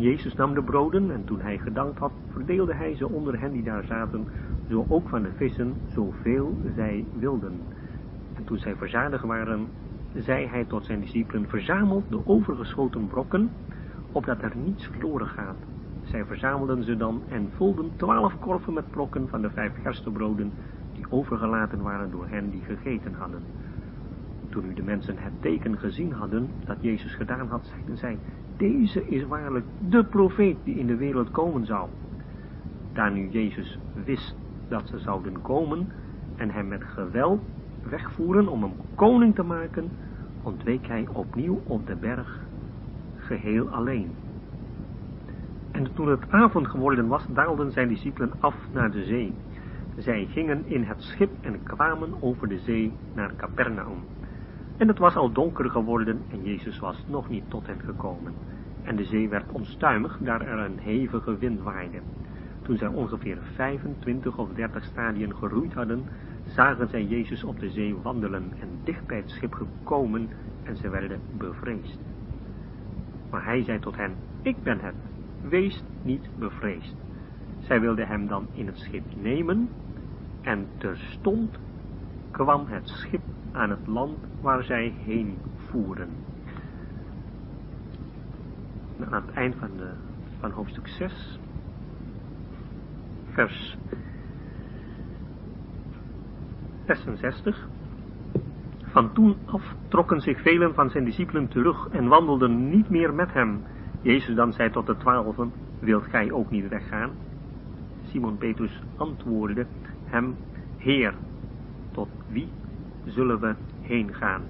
Jezus nam de broden en toen hij gedankt had, verdeelde hij ze onder hen die daar zaten, zo ook van de vissen, zoveel zij wilden. En toen zij verzadigd waren, zei hij tot zijn discipelen, verzamelt de overgeschoten brokken, opdat er niets verloren gaat. Zij verzamelden ze dan en vulden twaalf korven met brokken van de vijf gerstebroden, die overgelaten waren door hen die gegeten hadden. Toen nu de mensen het teken gezien hadden dat Jezus gedaan had, zeiden zij, deze is waarlijk de profeet die in de wereld komen zou. Daar nu Jezus wist dat ze zouden komen en hem met geweld wegvoeren om hem koning te maken, ontweek hij opnieuw op de berg, geheel alleen. En toen het avond geworden was, daalden zijn discipelen af naar de zee. Zij gingen in het schip en kwamen over de zee naar Capernaum. En het was al donker geworden en Jezus was nog niet tot hen gekomen. En de zee werd onstuimig, daar er een hevige wind waaide. Toen zij ongeveer 25 of 30 stadien geroeid hadden, zagen zij Jezus op de zee wandelen en dicht bij het schip gekomen en ze werden bevreesd. Maar hij zei tot hen, ik ben het, wees niet bevreesd. Zij wilden hem dan in het schip nemen en terstond kwam het schip aan het land waar zij heen voeren. aan het eind van, de, van hoofdstuk 6, vers 66. Van toen af trokken zich velen van zijn discipelen terug en wandelden niet meer met hem. Jezus dan zei tot de twaalfen, wilt gij ook niet weggaan? Simon Petrus antwoordde hem, Heer, tot wie zullen we heen gaan?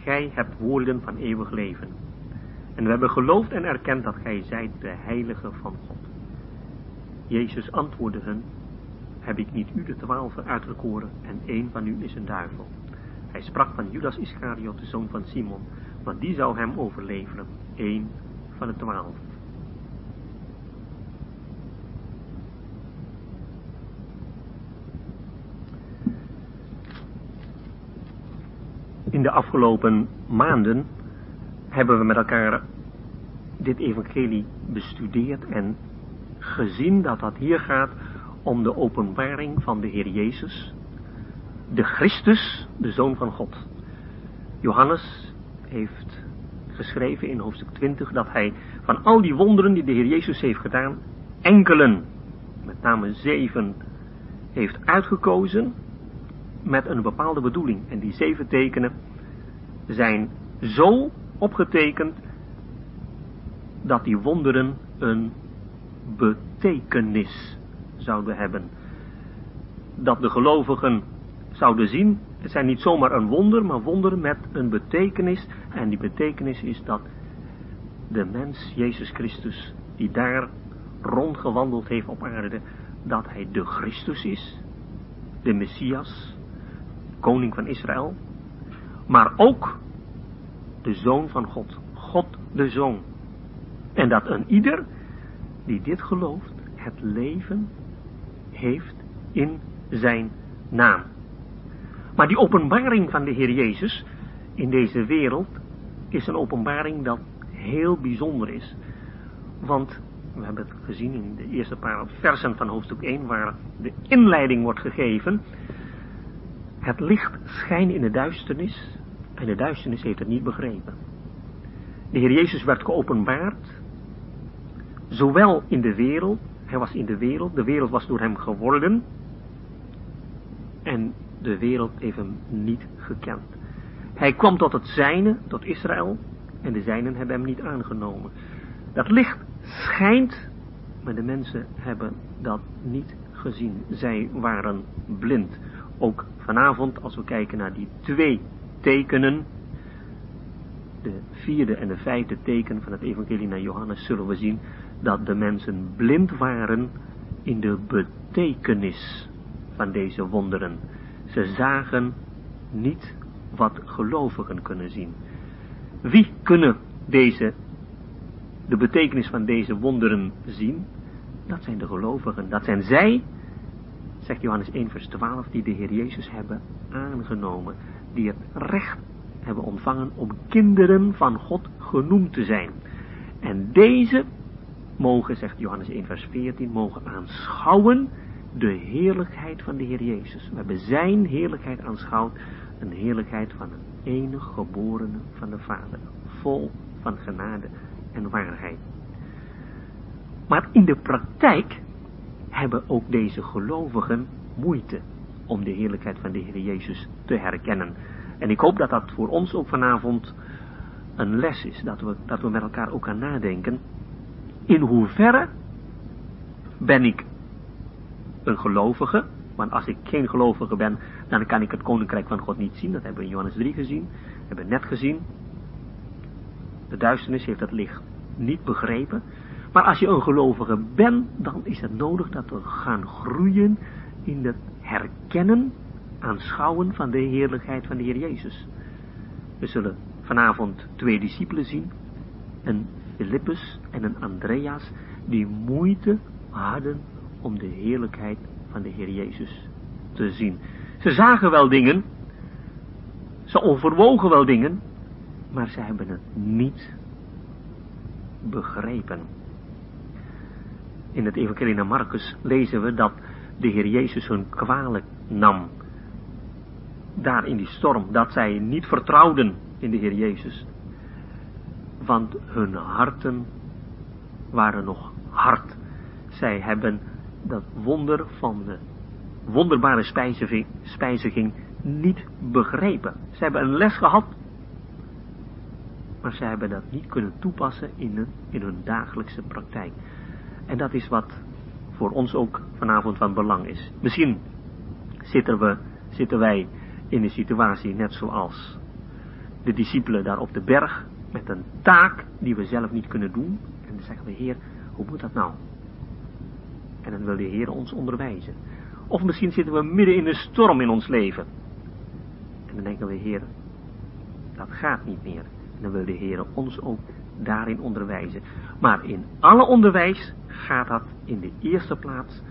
Gij hebt woorden van eeuwig leven. En we hebben geloofd en erkend dat gij zijt de heilige van God. Jezus antwoordde hen, heb ik niet u de twaalfen uitgekoren en één van u is een duivel. Hij sprak van Judas Iscariot, de zoon van Simon, want die zou hem overleveren, één van de twaalf. In de afgelopen maanden hebben we met elkaar dit evangelie bestudeerd en gezien dat dat hier gaat om de openbaring van de Heer Jezus, de Christus, de Zoon van God. Johannes heeft geschreven in hoofdstuk 20 dat hij van al die wonderen die de Heer Jezus heeft gedaan, enkelen, met name zeven, heeft uitgekozen met een bepaalde bedoeling. En die zeven tekenen zijn zo opgetekend dat die wonderen een betekenis zouden hebben. Dat de gelovigen zouden zien, het zijn niet zomaar een wonder, maar wonderen met een betekenis. En die betekenis is dat de mens, Jezus Christus, die daar rondgewandeld heeft op aarde, dat hij de Christus is, de Messias, koning van Israël, maar ook de Zoon van God, God de Zoon. En dat een ieder die dit gelooft, het leven heeft in zijn naam. Maar die openbaring van de Heer Jezus in deze wereld is een openbaring dat heel bijzonder is. Want we hebben het gezien in de eerste paar versen van hoofdstuk 1 waar de inleiding wordt gegeven. Het licht schijnt in de duisternis en de duisternis heeft het niet begrepen. De Heer Jezus werd geopenbaard, zowel in de wereld, hij was in de wereld, de wereld was door hem geworden, en de wereld heeft hem niet gekend. Hij kwam tot het zijne, tot Israël, en de zijnen hebben hem niet aangenomen. Dat licht schijnt, maar de mensen hebben dat niet gezien. Zij waren blind. Ook vanavond, als we kijken naar die twee tekenen, de vierde en de vijfde teken van het evangelie naar Johannes, zullen we zien dat de mensen blind waren in de betekenis van deze wonderen. Ze zagen niet wat gelovigen kunnen zien. Wie kunnen deze, de betekenis van deze wonderen zien? Dat zijn de gelovigen. Dat zijn zij, zegt Johannes 1 vers 12, die de Heer Jezus hebben aangenomen. Die het recht hebben ontvangen om kinderen van God genoemd te zijn. En deze mogen, zegt Johannes 1 vers 14, mogen aanschouwen de heerlijkheid van de Heer Jezus. We hebben zijn heerlijkheid aanschouwd, een heerlijkheid van een enige geborene van de Vader, vol van genade en waarheid. Maar in de praktijk hebben ook deze gelovigen moeite om de heerlijkheid van de Heer Jezus te herkennen. En ik hoop dat dat voor ons ook vanavond een les is, dat we, dat we met elkaar ook gaan nadenken. In hoeverre ben ik een gelovige, want als ik geen gelovige ben, dan kan ik het koninkrijk van God niet zien. Dat hebben we in Johannes 3 gezien, hebben we net gezien. De duisternis heeft het licht niet begrepen. Maar als je een gelovige bent, dan is het nodig dat we gaan groeien in het herkennen, aanschouwen van de heerlijkheid van de Heer Jezus. We zullen vanavond twee discipelen zien, een Philippus en een Andreas, die moeite hadden om de heerlijkheid van de Heer Jezus te zien. Ze zagen wel dingen, ze overwogen wel dingen, maar ze hebben het niet begrepen. In het Evangelie naar Marcus lezen we dat de Heer Jezus hun kwalijk nam. Daar in die storm, dat zij niet vertrouwden in de Heer Jezus. Want hun harten waren nog hard. Zij hebben dat wonder van de wonderbare spijziging niet begrepen. Ze hebben een les gehad, maar ze hebben dat niet kunnen toepassen in hun, in hun dagelijkse praktijk. En dat is wat voor ons ook vanavond van belang is. Misschien zitten, we, zitten wij in een situatie net zoals de discipelen daar op de berg, met een taak die we zelf niet kunnen doen. En dan zeggen we, Heer, hoe moet dat nou? En dan wil de Heer ons onderwijzen. Of misschien zitten we midden in een storm in ons leven. En dan denken we, Heer, dat gaat niet meer. En dan wil de Heer ons ook daarin onderwijzen. Maar in alle onderwijs gaat dat in de eerste plaats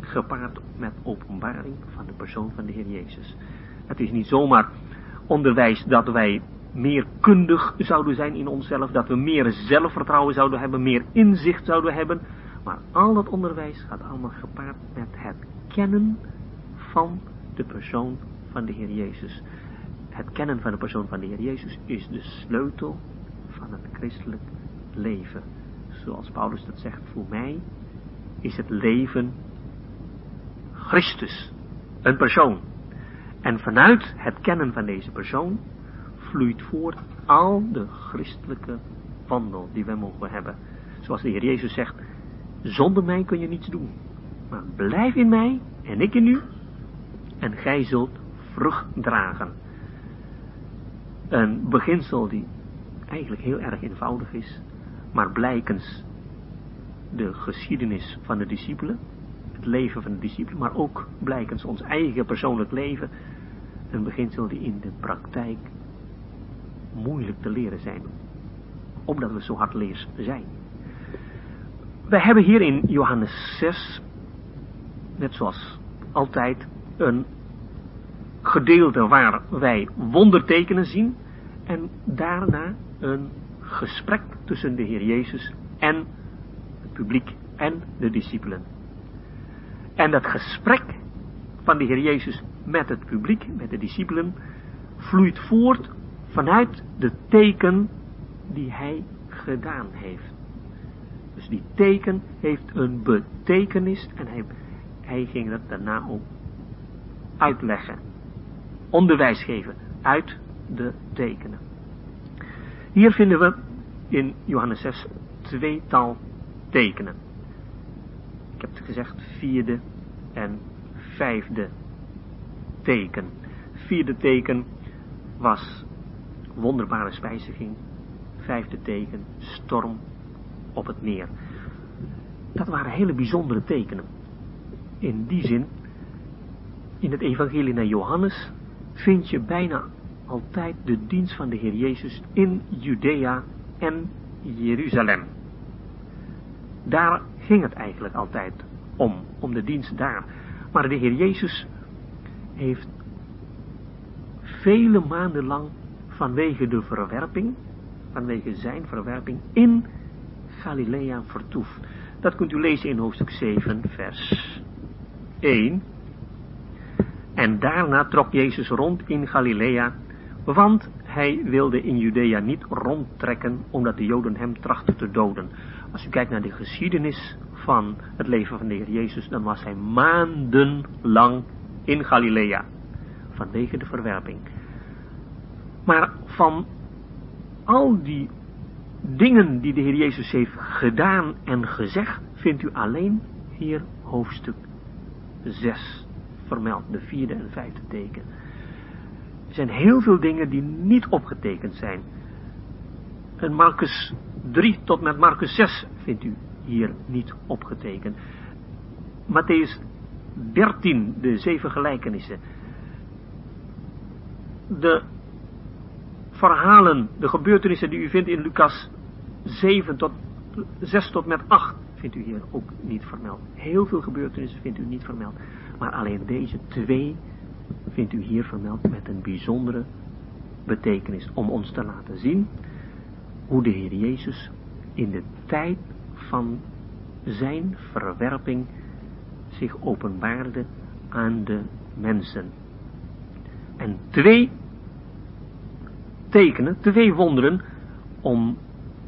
gepaard met openbaring van de persoon van de Heer Jezus. Het is niet zomaar onderwijs dat wij meer kundig zouden zijn in onszelf, dat we meer zelfvertrouwen zouden hebben, meer inzicht zouden hebben. Maar al dat onderwijs gaat allemaal gepaard met het kennen van de persoon van de Heer Jezus. Het kennen van de persoon van de Heer Jezus is de sleutel van het christelijk leven. Zoals Paulus dat zegt, voor mij is het leven Christus, een persoon. En vanuit het kennen van deze persoon vloeit voort al de christelijke wandel die wij mogen hebben. Zoals de Heer Jezus zegt, zonder mij kun je niets doen. Maar blijf in mij en ik in u en gij zult vrucht dragen. Een beginsel die eigenlijk heel erg eenvoudig is, maar blijkens de geschiedenis van de discipelen, het leven van de discipelen, maar ook blijkens ons eigen persoonlijk leven, een beginsel die in de praktijk moeilijk te leren zijn, omdat we zo hardleers zijn. Wij hebben hier in Johannes 6, net zoals altijd, een gedeelte waar wij wondertekenen zien en daarna een gesprek tussen de Heer Jezus en het publiek en de discipelen. En dat gesprek van de Heer Jezus met het publiek, met de discipelen, vloeit voort vanuit de teken die hij gedaan heeft. Dus die teken heeft een betekenis en hij, hij ging dat daarna ook uitleggen. Onderwijs geven uit de tekenen. Hier vinden we in Johannes 6 tweetal tekenen. Ik heb het gezegd vierde en vijfde teken. Vierde teken was wonderbare spijziging. Vijfde teken storm op het meer. Dat waren hele bijzondere tekenen. In die zin, in het evangelie naar Johannes vind je bijna altijd de dienst van de Heer Jezus in Judea en Jeruzalem. Daar ging het eigenlijk altijd om, om de dienst daar. Maar de Heer Jezus heeft vele maanden lang vanwege de verwerping vanwege zijn verwerping in Galilea vertoeft. Dat kunt u lezen in hoofdstuk 7, vers 1. En daarna trok Jezus rond in Galilea, want hij wilde in Judea niet rondtrekken, omdat de Joden hem trachten te doden. Als u kijkt naar de geschiedenis van het leven van de Heer Jezus, dan was hij maandenlang in Galilea, vanwege de verwerping. Maar van al die dingen die de Heer Jezus heeft gedaan en gezegd, vindt u alleen hier hoofdstuk 6 vermeld, de vierde en vijfde teken. Er zijn heel veel dingen die niet opgetekend zijn. En Marcus 3 tot met Marcus 6 vindt u hier niet opgetekend. Matthäus 13, de zeven gelijkenissen. De verhalen, de gebeurtenissen die u vindt in Lucas 7 tot 6 tot met 8 vindt u hier ook niet vermeld. Heel veel gebeurtenissen vindt u niet vermeld. Maar alleen deze twee vindt u hier vermeld met een bijzondere betekenis. Om ons te laten zien hoe de Heer Jezus in de tijd van zijn verwerping zich openbaarde aan de mensen. En twee tekenen, twee wonderen, om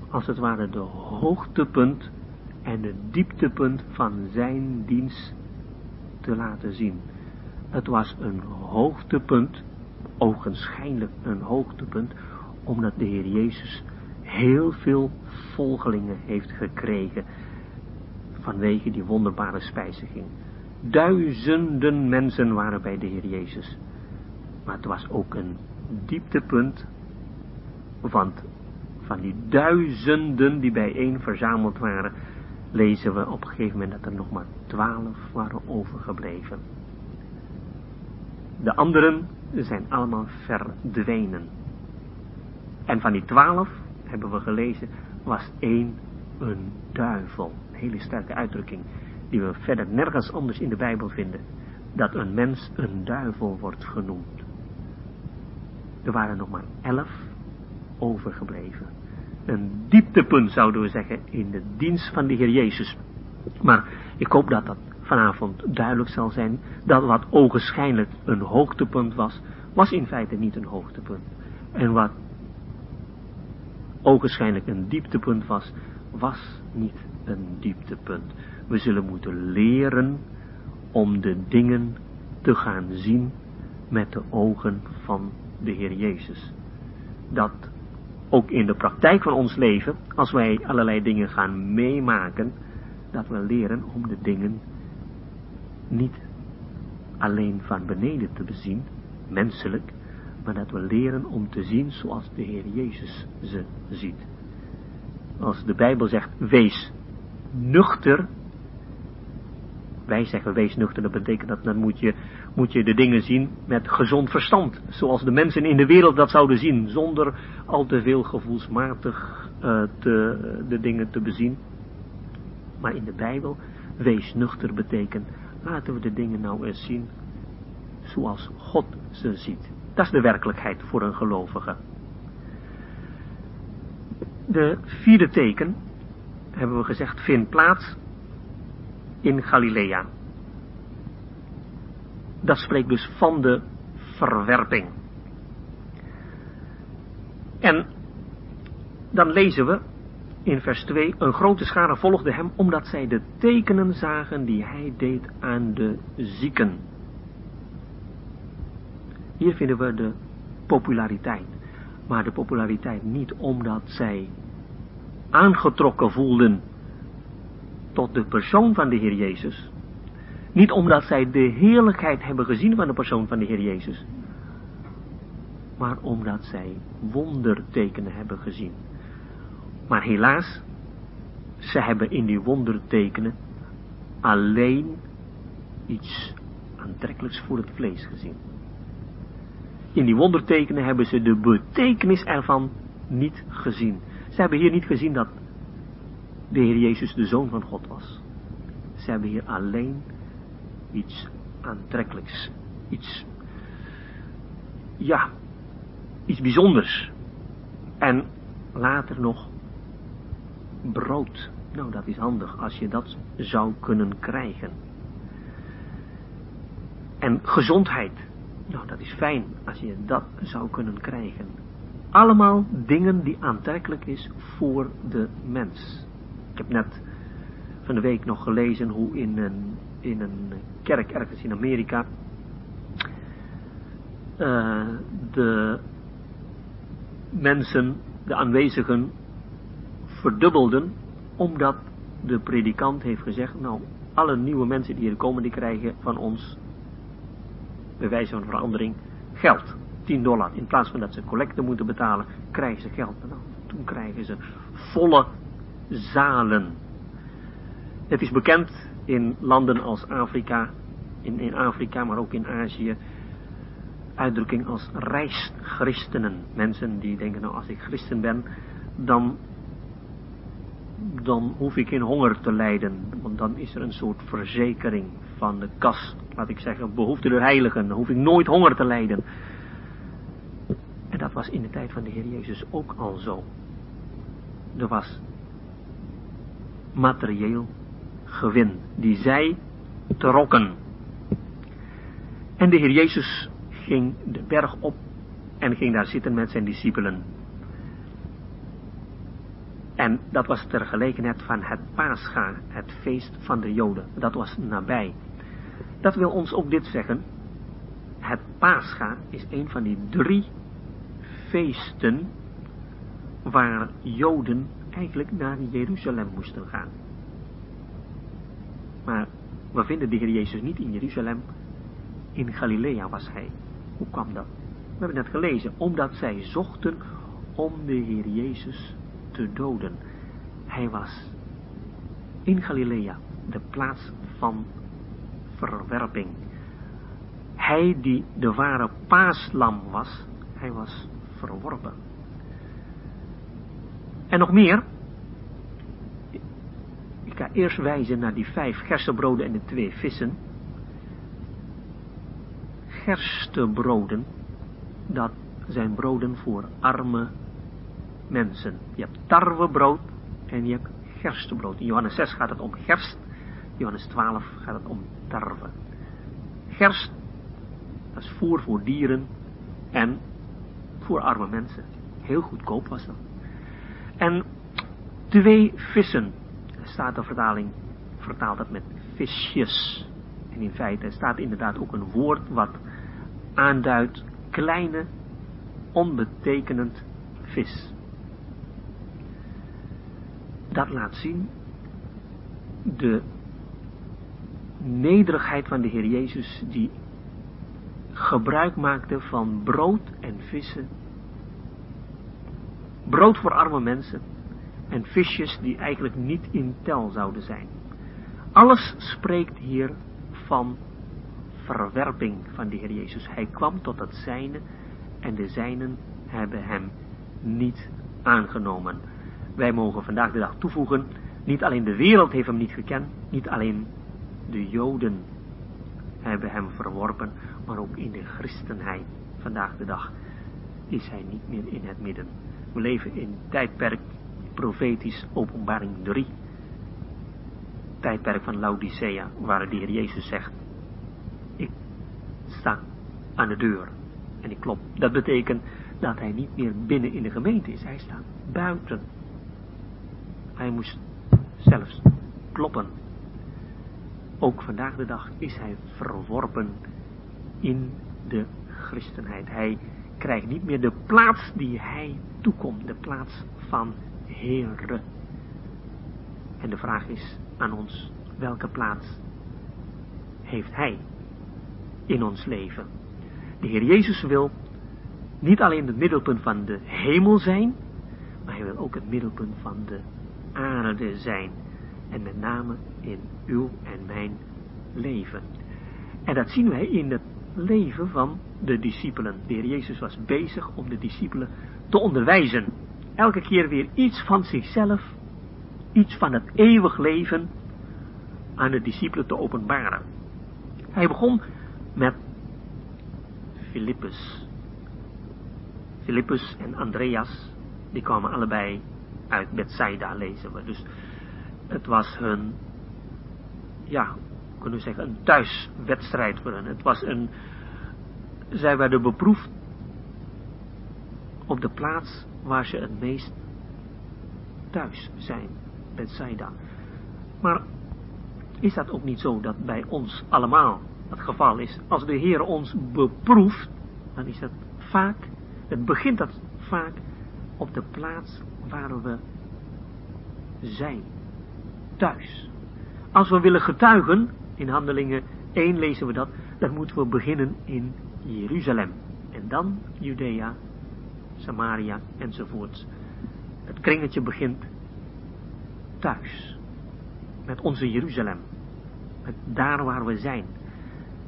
als het ware de hoogtepunt en het dieptepunt van zijn dienst te laten zien. Het was een hoogtepunt, ogenschijnlijk een hoogtepunt, omdat de Heer Jezus heel veel volgelingen heeft gekregen vanwege die wonderbare spijziging. Duizenden mensen waren bij de Heer Jezus. Maar het was ook een dieptepunt, want van die duizenden die bijeen verzameld waren, lezen we op een gegeven moment dat er nog maar twaalf waren overgebleven. De anderen zijn allemaal verdwenen. En van die twaalf, hebben we gelezen, was één een duivel. Een hele sterke uitdrukking, die we verder nergens anders in de Bijbel vinden. Dat een mens een duivel wordt genoemd. Er waren nog maar elf overgebleven een dieptepunt, zouden we zeggen, in de dienst van de Heer Jezus. Maar ik hoop dat dat vanavond duidelijk zal zijn, dat wat ogenschijnlijk een hoogtepunt was, was in feite niet een hoogtepunt. En wat ogenschijnlijk een dieptepunt was, was niet een dieptepunt. We zullen moeten leren om de dingen te gaan zien met de ogen van de Heer Jezus. Dat ook in de praktijk van ons leven, als wij allerlei dingen gaan meemaken, dat we leren om de dingen niet alleen van beneden te bezien, menselijk, maar dat we leren om te zien zoals de Heer Jezus ze ziet. Als de Bijbel zegt, wees nuchter, wij zeggen wees nuchter, dat betekent dat dan moet je moet je de dingen zien met gezond verstand. Zoals de mensen in de wereld dat zouden zien. Zonder al te veel gevoelsmatig te, de dingen te bezien. Maar in de Bijbel, wees nuchter betekent, laten we de dingen nou eens zien zoals God ze ziet. Dat is de werkelijkheid voor een gelovige. De vierde teken, hebben we gezegd, vindt plaats in Galilea. Dat spreekt dus van de verwerping. En dan lezen we in vers 2, een grote schare volgde hem omdat zij de tekenen zagen die hij deed aan de zieken. Hier vinden we de populariteit. Maar de populariteit niet omdat zij aangetrokken voelden tot de persoon van de Heer Jezus, niet omdat zij de heerlijkheid hebben gezien van de persoon van de Heer Jezus. Maar omdat zij wondertekenen hebben gezien. Maar helaas, ze hebben in die wondertekenen alleen iets aantrekkelijks voor het vlees gezien. In die wondertekenen hebben ze de betekenis ervan niet gezien. Ze hebben hier niet gezien dat de Heer Jezus de Zoon van God was. Ze hebben hier alleen iets aantrekkelijks, iets, ja, iets bijzonders. En later nog brood. Nou, dat is handig als je dat zou kunnen krijgen. En gezondheid. Nou, dat is fijn als je dat zou kunnen krijgen. Allemaal dingen die aantrekkelijk is voor de mens. Ik heb net van de week nog gelezen hoe in een, in een kerk ergens in Amerika uh, de mensen, de aanwezigen, verdubbelden, omdat de predikant heeft gezegd, nou, alle nieuwe mensen die hier komen, die krijgen van ons, bij wijze van verandering, geld. 10 dollar. In plaats van dat ze collecte moeten betalen, krijgen ze geld. Nou, toen krijgen ze volle zalen. Het is bekend in landen als Afrika, in, in Afrika, maar ook in Azië, uitdrukking als reischristenen. Mensen die denken, nou als ik christen ben, dan, dan hoef ik geen honger te lijden. Want dan is er een soort verzekering van de kas, laat ik zeggen, behoefte de heiligen. Dan hoef ik nooit honger te lijden. En dat was in de tijd van de Heer Jezus ook al zo. Er was materieel gewin die zij trokken. En de Heer Jezus ging de berg op en ging daar zitten met zijn discipelen. En dat was ter gelegenheid van het Pascha, het feest van de Joden. Dat was nabij. Dat wil ons ook dit zeggen. Het Pascha is een van die drie feesten waar Joden eigenlijk naar Jeruzalem moesten gaan. Maar we vinden de Heer Jezus niet in Jeruzalem. In Galilea was hij. Hoe kwam dat? We hebben net gelezen. Omdat zij zochten om de Heer Jezus te doden. Hij was in Galilea de plaats van verwerping. Hij die de ware paaslam was, hij was verworpen. En nog meer. Ik ga eerst wijzen naar die vijf gerstebroden en de twee vissen gerstebroden, dat zijn broden voor arme mensen. Je hebt tarwebrood en je hebt gerstebrood. In Johannes 6 gaat het om gerst, Johannes 12 gaat het om tarwe. Gerst, dat is voer voor dieren en voor arme mensen. Heel goedkoop was dat. En twee vissen, staat de vertaling, vertaalt dat met visjes. En in feite staat inderdaad ook een woord wat aanduidt kleine, onbetekenend vis. Dat laat zien de nederigheid van de Heer Jezus die gebruik maakte van brood en vissen. Brood voor arme mensen en visjes die eigenlijk niet in tel zouden zijn. Alles spreekt hier van verwerping van de Heer Jezus. Hij kwam tot het zijne en de zijnen hebben hem niet aangenomen. Wij mogen vandaag de dag toevoegen, niet alleen de wereld heeft hem niet gekend, niet alleen de Joden hebben hem verworpen, maar ook in de christenheid vandaag de dag is hij niet meer in het midden. We leven in tijdperk profetisch openbaring 3. Tijdperk van Laodicea, waar de Heer Jezus zegt, sta aan de deur en ik klop. Dat betekent dat hij niet meer binnen in de gemeente is. Hij staat buiten. Hij moest zelfs kloppen. Ook vandaag de dag is hij verworpen in de christenheid. Hij krijgt niet meer de plaats die hij toekomt. De plaats van Heere. En de vraag is aan ons, welke plaats heeft hij in ons leven. De Heer Jezus wil niet alleen het middelpunt van de hemel zijn, maar hij wil ook het middelpunt van de aarde zijn. En met name in uw en mijn leven. En dat zien wij in het leven van de discipelen. De Heer Jezus was bezig om de discipelen te onderwijzen. Elke keer weer iets van zichzelf, iets van het eeuwig leven aan de discipelen te openbaren. Hij begon met Filippus. Filippus en Andreas die kwamen allebei uit Bethsaida, lezen we. Dus het was hun, ja, kunnen we zeggen, een thuiswedstrijd voor hen. Het was een, zij werden beproefd op de plaats waar ze het meest thuis zijn, Bethsaida. Maar is dat ook niet zo dat bij ons allemaal het geval is? Als de Heer ons beproeft, dan is dat vaak, het begint dat vaak op de plaats waar we zijn, thuis. Als we willen getuigen, in handelingen 1 lezen we dat, dan moeten we beginnen in Jeruzalem. En dan Judea, Samaria enzovoorts. Het kringetje begint thuis. Met onze Jeruzalem. Met daar waar we zijn.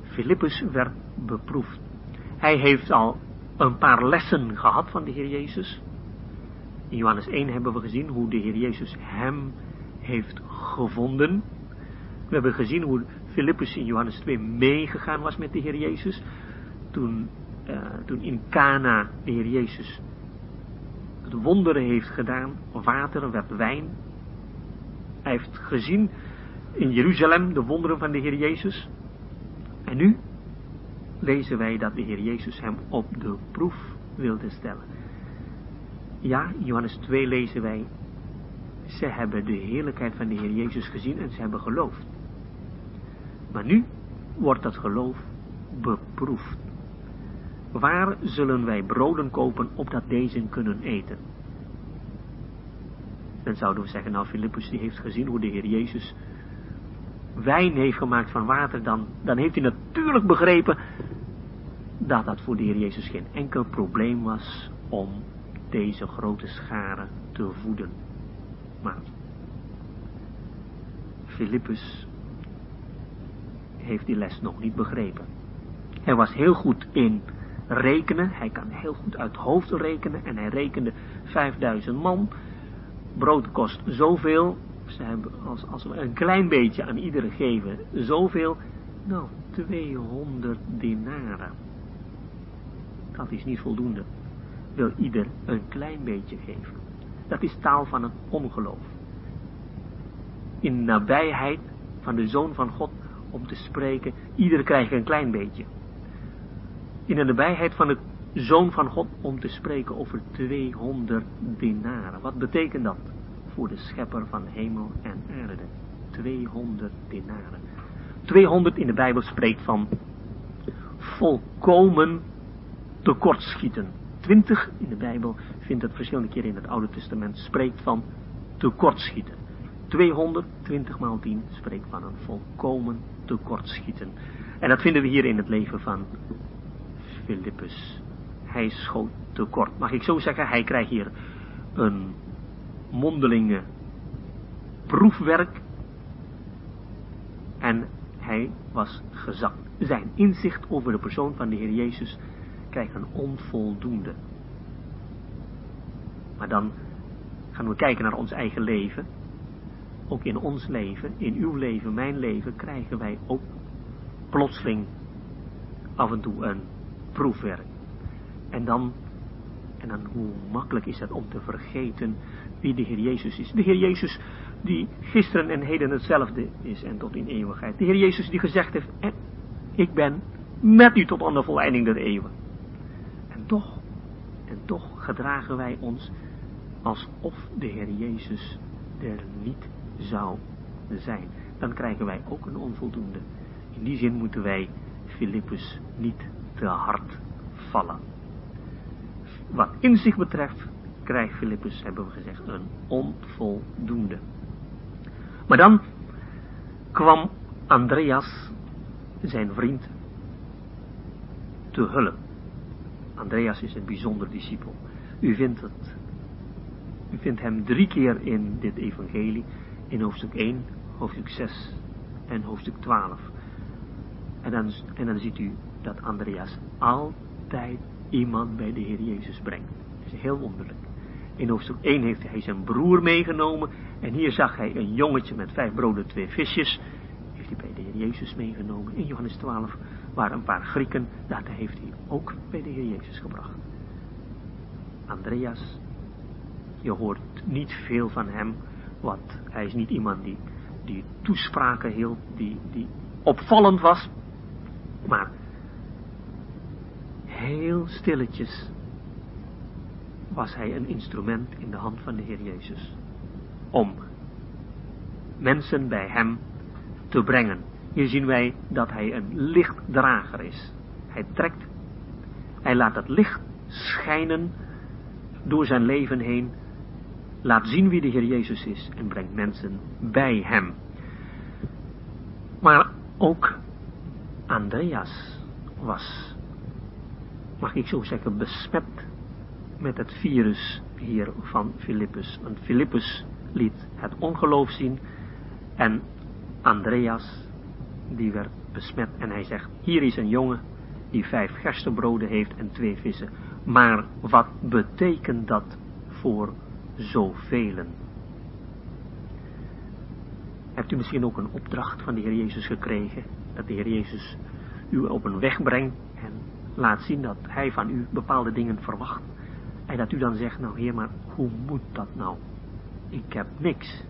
Filippus werd beproefd. Hij heeft al een paar lessen gehad van de Heer Jezus. In Johannes 1 hebben we gezien hoe de Heer Jezus hem heeft gevonden. We hebben gezien hoe Filippus in Johannes 2 meegegaan was met de Heer Jezus. Toen, uh, toen in Cana de Heer Jezus het wonderen heeft gedaan. Water werd wijn. Hij heeft gezien in Jeruzalem de wonderen van de Heer Jezus. En nu lezen wij dat de Heer Jezus hem op de proef wilde stellen. Ja, Johannes 2 lezen wij, ze hebben de heerlijkheid van de Heer Jezus gezien en ze hebben geloofd. Maar nu wordt dat geloof beproefd. Waar zullen wij broden kopen opdat deze kunnen eten? Dan zouden we zeggen, nou Filippus die heeft gezien hoe de Heer Jezus wijn heeft gemaakt van water, dan, dan heeft hij natuurlijk begrepen dat dat voor de Heer Jezus geen enkel probleem was om deze grote scharen te voeden. Maar Filippus heeft die les nog niet begrepen. Hij was heel goed in rekenen, hij kan heel goed uit hoofd rekenen en hij rekende 5000 man. Brood kost zoveel, ze hebben, als, als we een klein beetje aan iedereen geven, zoveel, nou, 200 dinaren. Dat is niet voldoende. Wil ieder een klein beetje geven. Dat is taal van het ongeloof. In nabijheid van de Zoon van God om te spreken, ieder krijgt een klein beetje. In de nabijheid van de Zoon van God om te spreken over 200 dinaren. Wat betekent dat voor de schepper van hemel en aarde? 200 dinaren. 200 in de Bijbel spreekt van volkomen tekortschieten. 20 in de Bijbel vindt het verschillende keren in het Oude Testament spreekt van tekortschieten. 220 maal 10 spreekt van een volkomen tekortschieten. En dat vinden we hier in het leven van Filippus. Hij schoot tekort. Mag ik zo zeggen, hij krijgt hier een mondelinge proefwerk. En hij was gezakt. Zijn inzicht over de persoon van de Heer Jezus krijgt een onvoldoende. Maar dan gaan we kijken naar ons eigen leven. Ook in ons leven, in uw leven, mijn leven, krijgen wij ook plotseling af en toe een proefwerk. En dan, en dan hoe makkelijk is het om te vergeten wie de Heer Jezus is. De Heer Jezus die gisteren en heden hetzelfde is en tot in eeuwigheid. De Heer Jezus die gezegd heeft, ik ben met u tot aan de volleiding der eeuwen. Toch, en toch gedragen wij ons alsof de Heer Jezus er niet zou zijn. Dan krijgen wij ook een onvoldoende. In die zin moeten wij Filippus niet te hard vallen. Wat in zich betreft krijgt Filippus, hebben we gezegd, een onvoldoende. Maar dan kwam Andreas, zijn vriend, te hulp. Andreas is een bijzonder discipel. U vindt het. U vindt hem drie keer in dit evangelie. In hoofdstuk 1, hoofdstuk 6 en hoofdstuk 12. En dan, en dan ziet u dat Andreas altijd iemand bij de Heer Jezus brengt. Dat is heel wonderlijk. In hoofdstuk 1 heeft hij zijn broer meegenomen. En hier zag hij een jongetje met vijf broden, twee visjes. Heeft hij bij de Heer Jezus meegenomen. In Johannes 12 waren een paar Grieken. Dat heeft hij ook bij de Heer Jezus gebracht. Andreas Je hoort niet veel van hem, want hij is niet iemand die, die toespraken hield, die, die opvallend was, maar heel stilletjes was hij een instrument in de hand van de Heer Jezus. Om mensen bij hem te brengen. Hier zien wij dat hij een lichtdrager is. Hij trekt, hij laat het licht schijnen door zijn leven heen. Laat zien wie de Heer Jezus is en brengt mensen bij hem. Maar ook Andreas was, mag ik zo zeggen, besmet met het virus hier van Filippus. Want Filippus liet het ongeloof zien en Andreas, die werd besmet en hij zegt, hier is een jongen die vijf gerstebroden heeft en twee vissen. Maar wat betekent dat voor zoveel? Hebt u misschien ook een opdracht van de Heer Jezus gekregen? Dat de Heer Jezus u op een weg brengt en laat zien dat Hij van u bepaalde dingen verwacht. En dat u dan zegt, nou Heer, maar hoe moet dat nou? Ik heb niks.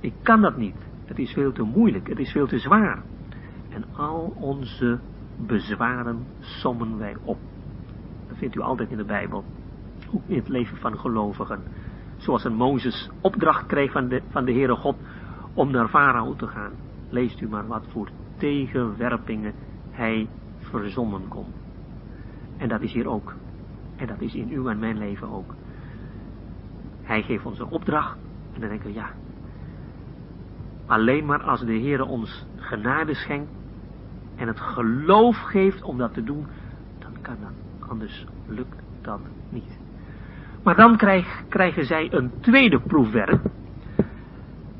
Ik kan dat niet. Het is veel te moeilijk. Het is veel te zwaar. En al onze bezwaren sommen wij op. Dat vindt u altijd in de Bijbel. Ook in het leven van gelovigen. Zoals een Mozes opdracht kreeg van de, van de Heere God om naar Farao te gaan. Leest u maar wat voor tegenwerpingen hij verzonnen kon. En dat is hier ook. En dat is in uw en mijn leven ook. Hij geeft ons een opdracht. En dan denken we, ja. Alleen maar als de Heer ons genade schenkt. En het geloof geeft om dat te doen. Dan kan dat. Anders lukt dat niet. Maar dan krijg, krijgen zij een tweede proefwerk.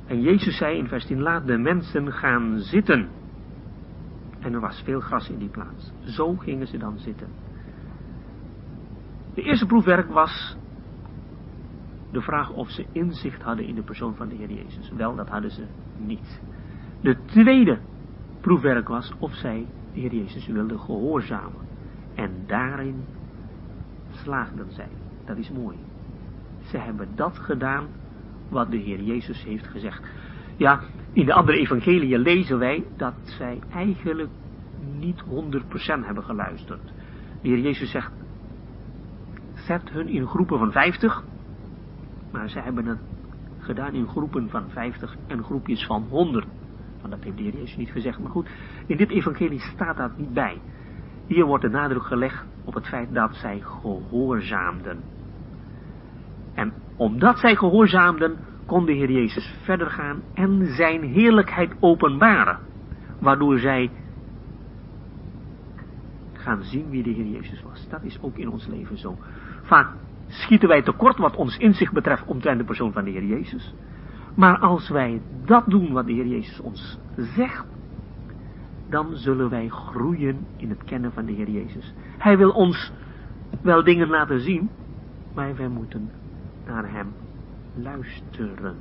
En Jezus zei in vers 10, laat de mensen gaan zitten. En er was veel gras in die plaats. Zo gingen ze dan zitten. De eerste proefwerk was de vraag of ze inzicht hadden in de persoon van de Heer Jezus. Wel, dat hadden ze niet. De tweede proefwerk was of zij de Heer Jezus wilden gehoorzamen. En daarin slaagden zij. Dat is mooi. Ze hebben dat gedaan wat de Heer Jezus heeft gezegd. Ja, in de andere evangeliën lezen wij dat zij eigenlijk niet 100% hebben geluisterd. De Heer Jezus zegt, zet hun in groepen van 50, maar zij hebben het gedaan in groepen van 50 en groepjes van 100. Want dat heeft de Heer Jezus niet gezegd, maar goed, in dit evangelie staat dat niet bij. Hier wordt de nadruk gelegd op het feit dat zij gehoorzaamden. En omdat zij gehoorzaamden, kon de Heer Jezus verder gaan en zijn heerlijkheid openbaren. Waardoor zij gaan zien wie de Heer Jezus was. Dat is ook in ons leven zo. Vaak schieten wij tekort wat ons inzicht betreft omtrent de persoon van de Heer Jezus. Maar als wij dat doen wat de Heer Jezus ons zegt, dan zullen wij groeien in het kennen van de Heer Jezus. Hij wil ons wel dingen laten zien, maar wij moeten naar hem luisteren.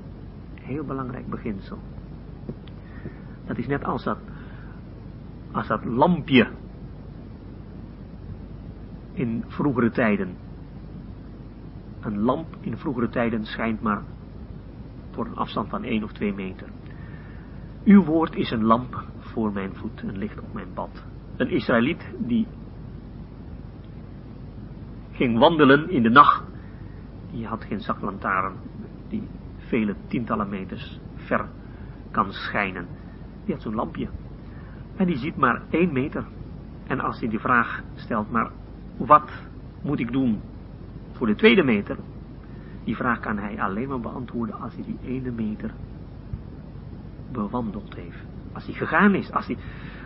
Heel belangrijk beginsel. Dat is net als dat, als dat lampje in vroegere tijden. Een lamp in vroegere tijden schijnt maar voor een afstand van 1 of 2 meter. Uw woord is een lamp voor mijn voet, een licht op mijn pad. Een Israëliet die ging wandelen in de nacht die had geen zaklantaarn die vele tientallen meters ver kan schijnen. Die had zo'n lampje. En die ziet maar één meter. En als hij die vraag stelt, maar wat moet ik doen voor de tweede meter? Die vraag kan hij alleen maar beantwoorden als hij die ene meter bewandeld heeft. Als hij gegaan is, als hij,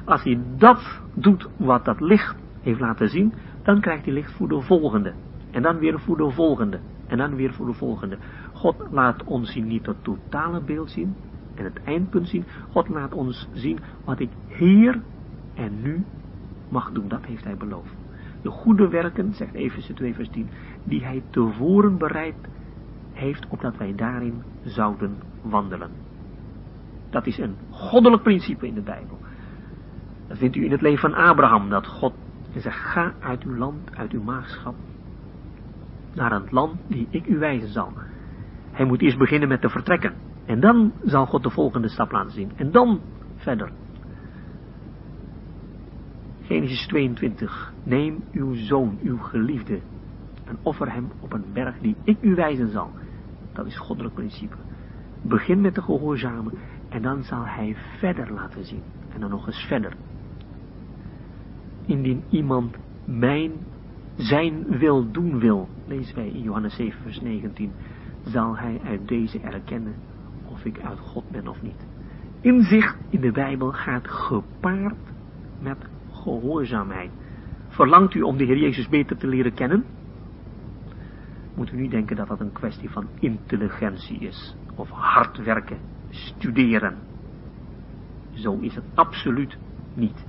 als hij dat doet wat dat licht heeft laten zien, dan krijgt hij licht voor de volgende. En dan weer voor de volgende. En dan weer voor de volgende. God laat ons niet het totale beeld zien en het eindpunt zien. God laat ons zien wat ik hier en nu mag doen. Dat heeft hij beloofd. De goede werken, zegt Efeze 2 vers 10, die hij tevoren bereid heeft, opdat wij daarin zouden wandelen. Dat is een goddelijk principe in de Bijbel. Dat vindt u in het leven van Abraham, dat God zegt, ga uit uw land, uit uw maagschap, naar het land die ik u wijzen zal. Hij moet eerst beginnen met te vertrekken. En dan zal God de volgende stap laten zien. En dan verder. Genesis 22. Neem uw zoon, uw geliefde, en offer hem op een berg die ik u wijzen zal. Dat is goddelijk principe. Begin met te gehoorzamen en dan zal hij verder laten zien. En dan nog eens verder. Indien iemand mijn, zijn wil doen wil, lezen wij in Johannes 7 vers 19, zal hij uit deze erkennen of ik uit God ben of niet. Inzicht in de Bijbel gaat gepaard met gehoorzaamheid. Verlangt u om de Heer Jezus beter te leren kennen? Moet u niet denken dat dat een kwestie van intelligentie is, of hard werken, studeren. Zo is het absoluut niet.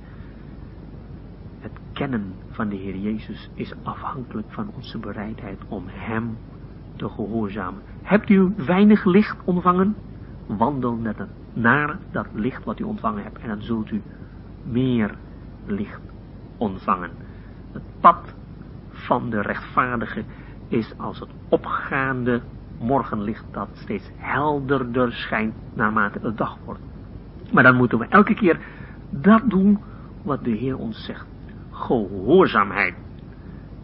Het kennen van de Heer Jezus is afhankelijk van onze bereidheid om Hem te gehoorzamen. Hebt u weinig licht ontvangen? Wandel het naar dat licht wat u ontvangen hebt en dan zult u meer licht ontvangen. Het pad van de rechtvaardige is als het opgaande morgenlicht dat steeds helderder schijnt naarmate het dag wordt. Maar dan moeten we elke keer dat doen wat de Heer ons zegt. Gehoorzaamheid.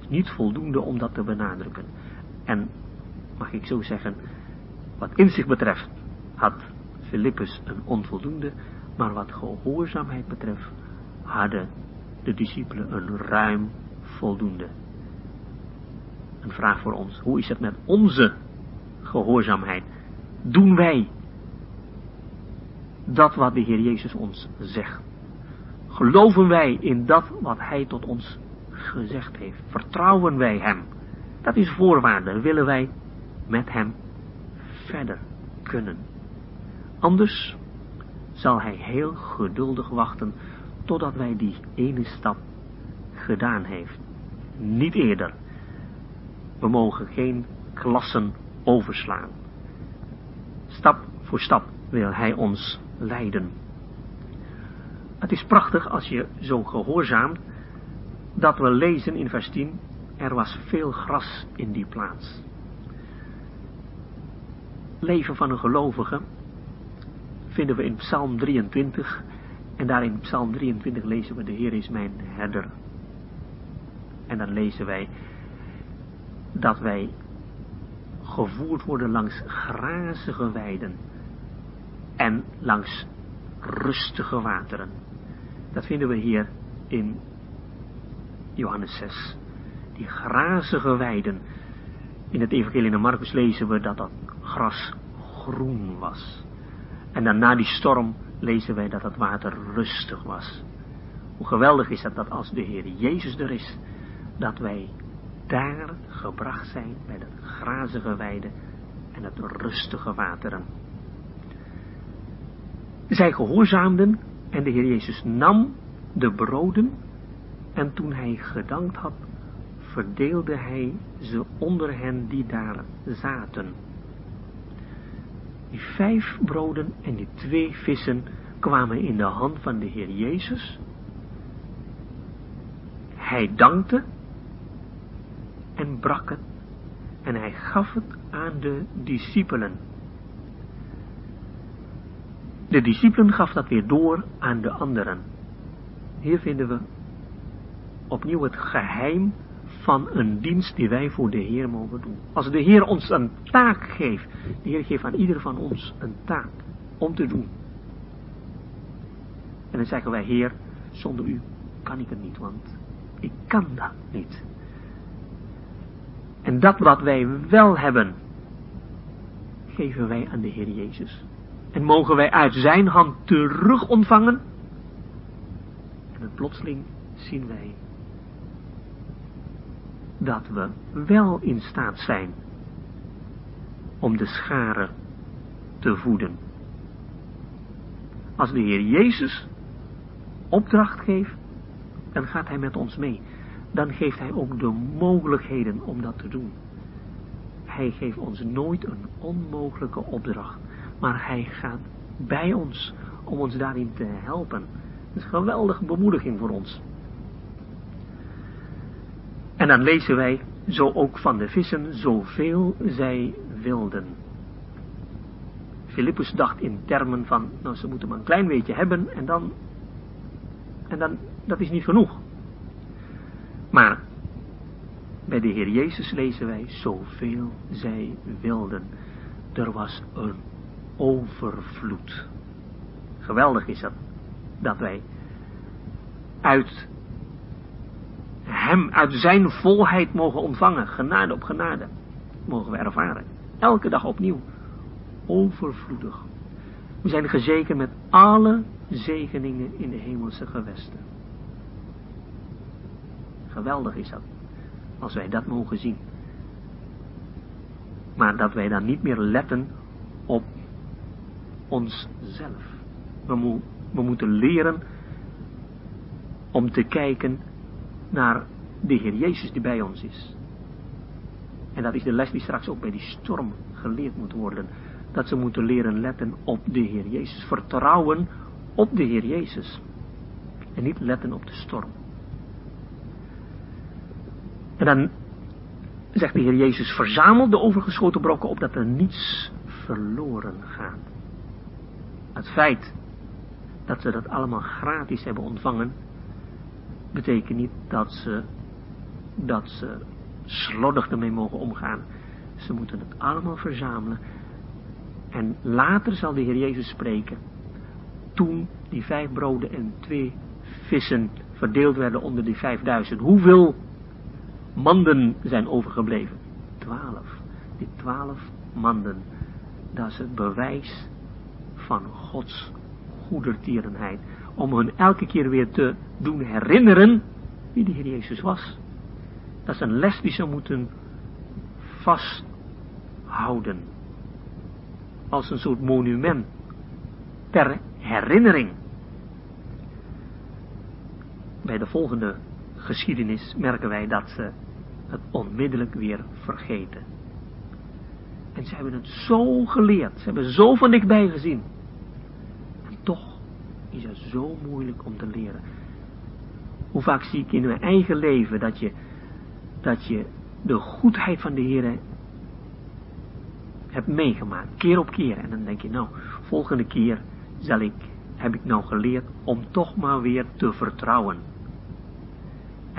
Niet voldoende om dat te benadrukken. En, mag ik zo zeggen, wat inzicht betreft had Filippus een onvoldoende, maar wat gehoorzaamheid betreft hadden de discipelen een ruim voldoende. Een vraag voor ons. Hoe is het met onze gehoorzaamheid? Doen wij dat wat de Heer Jezus ons zegt? Geloven wij in dat wat Hij tot ons gezegd heeft? Vertrouwen wij Hem? Dat is voorwaarde. Willen wij met Hem verder kunnen? Anders zal Hij heel geduldig wachten totdat wij die ene stap gedaan heeft. Niet eerder. We mogen geen klassen overslaan. Stap voor stap wil hij ons leiden. Het is prachtig als je zo gehoorzaamt dat we lezen in vers 10, er was veel gras in die plaats. Leven van een gelovige vinden we in Psalm 23 en daar in Psalm 23 lezen we de Heer is mijn herder. En dan lezen wij dat wij gevoerd worden langs grazige weiden en langs rustige wateren. Dat vinden we hier in Johannes 6. Die grazige weiden. In het evangelie naar Marcus lezen we dat dat gras groen was. En dan na die storm lezen wij dat het water rustig was. Hoe geweldig is het dat als de Heer Jezus er is, dat wij daar gebracht zijn bij het grazige weide en het rustige wateren. Zij gehoorzaamden en de Heer Jezus nam de broden en toen hij gedankt had, verdeelde hij ze onder hen die daar zaten. Die vijf broden en die twee vissen kwamen in de hand van de Heer Jezus. Hij dankte en brak het en hij gaf het aan de discipelen. De discipelen gaf dat weer door aan de anderen. Hier vinden we opnieuw het geheim van een dienst die wij voor de Heer mogen doen. Als de Heer ons een taak geeft, de Heer geeft aan ieder van ons een taak om te doen. En dan zeggen wij, Heer, zonder u kan ik het niet, want ik kan dat niet. En dat wat wij wel hebben, geven wij aan de Heer Jezus. En mogen wij uit zijn hand terug ontvangen. En plotseling zien wij dat we wel in staat zijn om de scharen te voeden. Als de Heer Jezus opdracht geeft, dan gaat hij met ons mee. Dan geeft hij ook de mogelijkheden om dat te doen. Hij geeft ons nooit een onmogelijke opdracht, maar hij gaat bij ons om ons daarin te helpen. Dat is een geweldige bemoediging voor ons. En dan lezen wij zo ook van de vissen, zoveel zij wilden. Filippus dacht in termen van, nou ze moeten maar een klein beetje hebben en dan, en dan, dat is niet genoeg. Maar bij de Heer Jezus lezen wij, zoveel zij wilden. Er was een overvloed. Geweldig is dat, dat wij uit hem, uit zijn volheid mogen ontvangen, genade op genade, mogen we ervaren. Elke dag opnieuw, overvloedig. We zijn gezekerd met alle zegeningen in de hemelse gewesten. Geweldig is dat, als wij dat mogen zien. Maar dat wij dan niet meer letten op onszelf. We, we moeten leren om te kijken naar de Heer Jezus die bij ons is. En dat is de les die straks ook bij die storm geleerd moet worden. Dat ze moeten leren letten op de Heer Jezus. Vertrouwen op de Heer Jezus. En niet letten op de storm. En dan zegt de Heer Jezus, verzamel de overgeschoten brokken op dat er niets verloren gaat. Het feit dat ze dat allemaal gratis hebben ontvangen, betekent niet dat ze, dat ze slordig ermee mogen omgaan. Ze moeten het allemaal verzamelen. En later zal de Heer Jezus spreken. Toen die vijf broden en twee vissen verdeeld werden onder die vijfduizend. Hoeveel manden zijn overgebleven? Twaalf. Die twaalf manden. Dat is het bewijs van Gods goedertierenheid. Om hun elke keer weer te doen herinneren wie de Heer Jezus was. Dat is een les die ze moeten vasthouden. Als een soort monument. Ter herinnering. Bij de volgende geschiedenis merken wij dat ze het onmiddellijk weer vergeten. En ze hebben het zo geleerd. Ze hebben zo van dichtbij gezien. En toch is het zo moeilijk om te leren. Hoe vaak zie ik in mijn eigen leven dat je, dat je de goedheid van de Heer hebt meegemaakt, keer op keer. En dan denk je, nou, volgende keer zal ik, heb ik nou geleerd om toch maar weer te vertrouwen.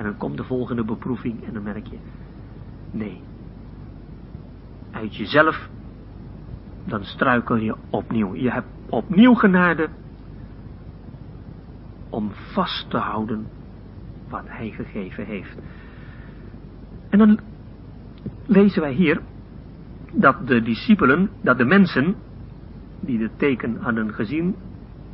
En dan komt de volgende beproeving en dan merk je, nee, uit jezelf, dan struikel je opnieuw. Je hebt opnieuw genade om vast te houden wat hij gegeven heeft. En dan lezen wij hier dat de discipelen, dat de mensen die het teken hadden gezien,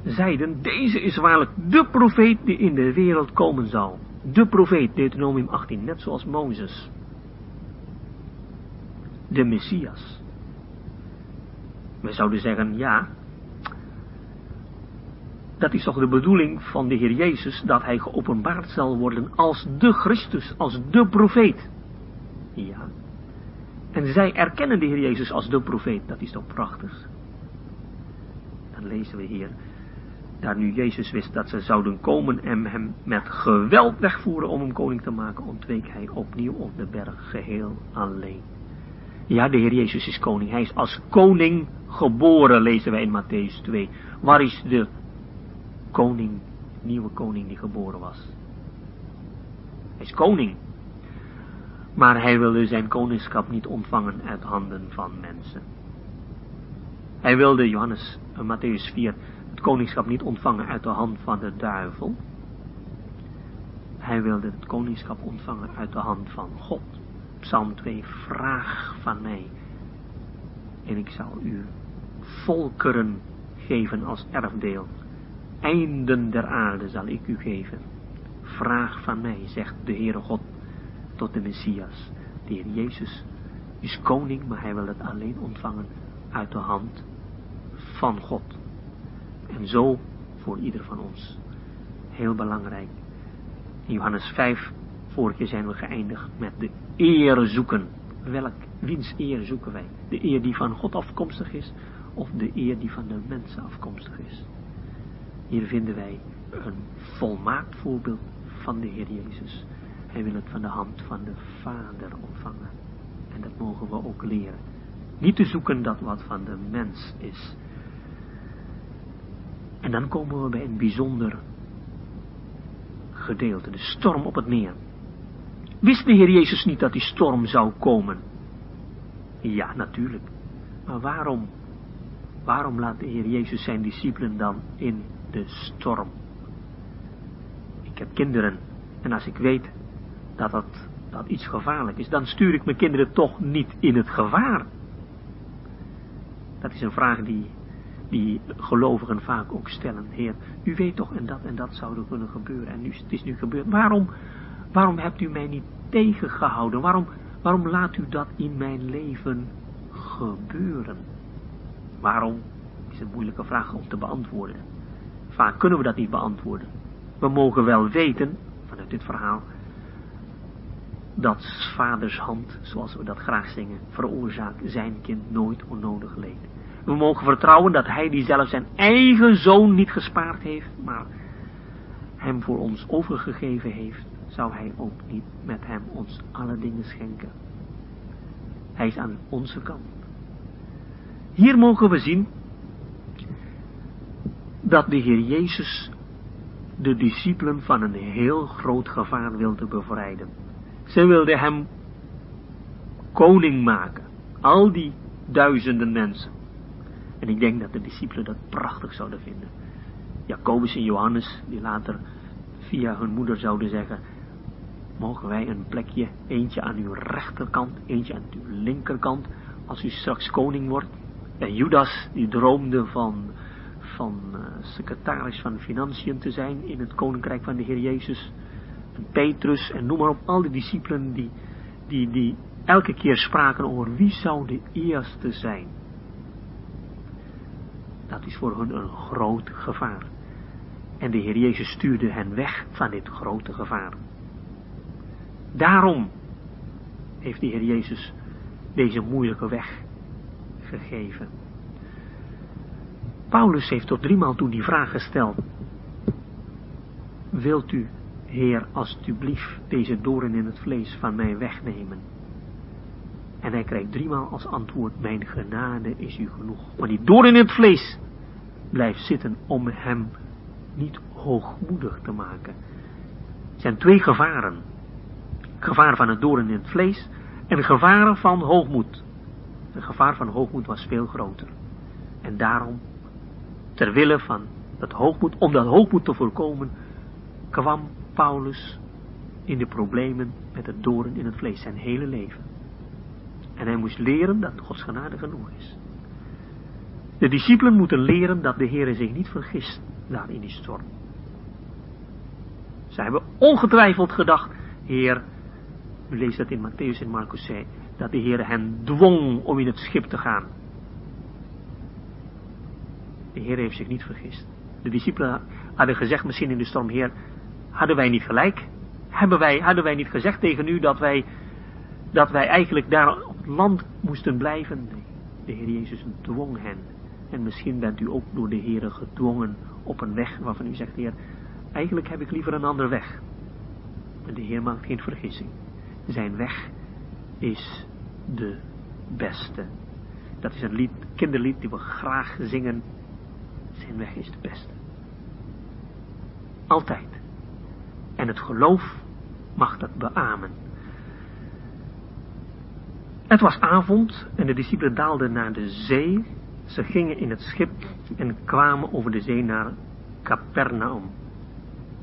zeiden, deze is waarlijk de profeet die in de wereld komen zal. De profeet, Deuteronomium 18, net zoals Mozes. De Messias. We zouden zeggen, ja, dat is toch de bedoeling van de Heer Jezus, dat hij geopenbaard zal worden als de Christus, als de profeet. Ja. En zij erkennen de Heer Jezus als de profeet, dat is toch prachtig. Dan lezen we hier, daar nu Jezus wist dat ze zouden komen en hem met geweld wegvoeren om hem koning te maken, ontweek hij opnieuw op de berg geheel alleen. Ja, de Heer Jezus is koning. Hij is als koning geboren, lezen wij in Matthäus 2. Waar is de koning, nieuwe koning die geboren was. Hij is koning. Maar hij wilde zijn koningschap niet ontvangen uit handen van mensen. Hij wilde, Johannes, uh, Matthäus 4, het koningschap niet ontvangen uit de hand van de duivel. Hij wilde het koningschap ontvangen uit de hand van God. Psalm 2, vraag van mij. En ik zal u volkeren geven als erfdeel einden der aarde zal ik u geven. Vraag van mij, zegt de Heere God tot de Messias. De Heer Jezus is koning, maar hij wil het alleen ontvangen uit de hand van God. En zo voor ieder van ons. Heel belangrijk. In Johannes 5, vorige zijn we geëindigd met de eer zoeken. Welk, wiens eer zoeken wij? De eer die van God afkomstig is, of de eer die van de mensen afkomstig is? Hier vinden wij een volmaakt voorbeeld van de Heer Jezus. Hij wil het van de hand van de Vader ontvangen. En dat mogen we ook leren. Niet te zoeken dat wat van de mens is. En dan komen we bij een bijzonder gedeelte, de storm op het meer. Wist de Heer Jezus niet dat die storm zou komen? Ja, natuurlijk. Maar waarom, waarom laat de Heer Jezus zijn discipelen dan in de storm? Ik heb kinderen en als ik weet dat dat, dat iets gevaarlijk is, dan stuur ik mijn kinderen toch niet in het gevaar. Dat is een vraag die, die gelovigen vaak ook stellen. Heer, u weet toch en dat en dat zou er kunnen gebeuren en nu, het is nu gebeurd. Waarom, waarom hebt u mij niet tegengehouden? Waarom, waarom laat u dat in mijn leven gebeuren? Waarom is een moeilijke vraag om te beantwoorden. Vaak kunnen we dat niet beantwoorden. We mogen wel weten, vanuit dit verhaal, dat vaders hand, zoals we dat graag zingen, veroorzaakt zijn kind nooit onnodig leed. We mogen vertrouwen dat hij die zelf zijn eigen zoon niet gespaard heeft, maar hem voor ons overgegeven heeft, zou hij ook niet met hem ons alle dingen schenken. Hij is aan onze kant. Hier mogen we zien dat de Heer Jezus de discipelen van een heel groot gevaar wilde bevrijden. Ze wilden hem koning maken. Al die duizenden mensen. En ik denk dat de discipelen dat prachtig zouden vinden. Jacobus en Johannes, die later via hun moeder zouden zeggen, mogen wij een plekje, eentje aan uw rechterkant, eentje aan uw linkerkant, als u straks koning wordt. En Judas, die droomde van, van uh, secretaris van Financiën te zijn in het koninkrijk van de Heer Jezus. Petrus en noem maar op, al die discipelen die, die, die elke keer spraken over wie zou de eerste zijn. Dat is voor hun een groot gevaar. En de Heer Jezus stuurde hen weg van dit grote gevaar. Daarom heeft de Heer Jezus deze moeilijke weg gegeven. Paulus heeft tot driemaal toe die vraag gesteld. Wilt u, Heer, alstublieft deze doren in het vlees van mij wegnemen? En hij krijgt driemaal als antwoord, mijn genade is u genoeg. Maar die doorn in het vlees blijft zitten om hem niet hoogmoedig te maken. Er zijn twee gevaren. Gevaar van het doorn in het vlees en gevaren van hoogmoed. Het gevaar van hoogmoed was veel groter. En daarom, ter wille van dat hoogmoed, om dat hoogmoed te voorkomen, kwam Paulus in de problemen met het doorn in het vlees zijn hele leven. En hij moest leren dat Gods genade genoeg is. De discipelen moeten leren dat de Heer zich niet vergist daar in die storm. Zij hebben ongetwijfeld gedacht, Heer, u leest dat in Matthäus en Marcus zei, dat de Heer hen dwong om in het schip te gaan. De Heer heeft zich niet vergist. De discipelen hadden gezegd misschien in de storm, Heer, hadden wij niet gelijk? Hebben wij, hadden wij niet gezegd tegen u dat wij, dat wij eigenlijk daar land moesten blijven? De Heer Jezus dwong hen. En misschien bent u ook door de Heer gedwongen op een weg waarvan u zegt, Heer, eigenlijk heb ik liever een andere weg. En de Heer maakt geen vergissing. Zijn weg is de beste. Dat is een lied, kinderlied die we graag zingen. Zijn weg is de beste. Altijd. En het geloof mag dat beamen. Het was avond en de discipelen daalden naar de zee. Ze gingen in het schip en kwamen over de zee naar Capernaum.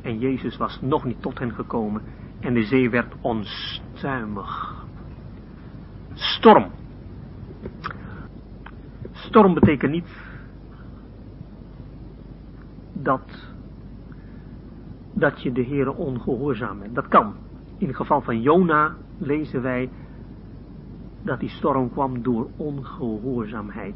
En Jezus was nog niet tot hen gekomen en de zee werd onstuimig. Storm. Storm betekent niet dat, dat je de Heere ongehoorzaam bent. Dat kan. In het geval van Jona lezen wij dat die storm kwam door ongehoorzaamheid.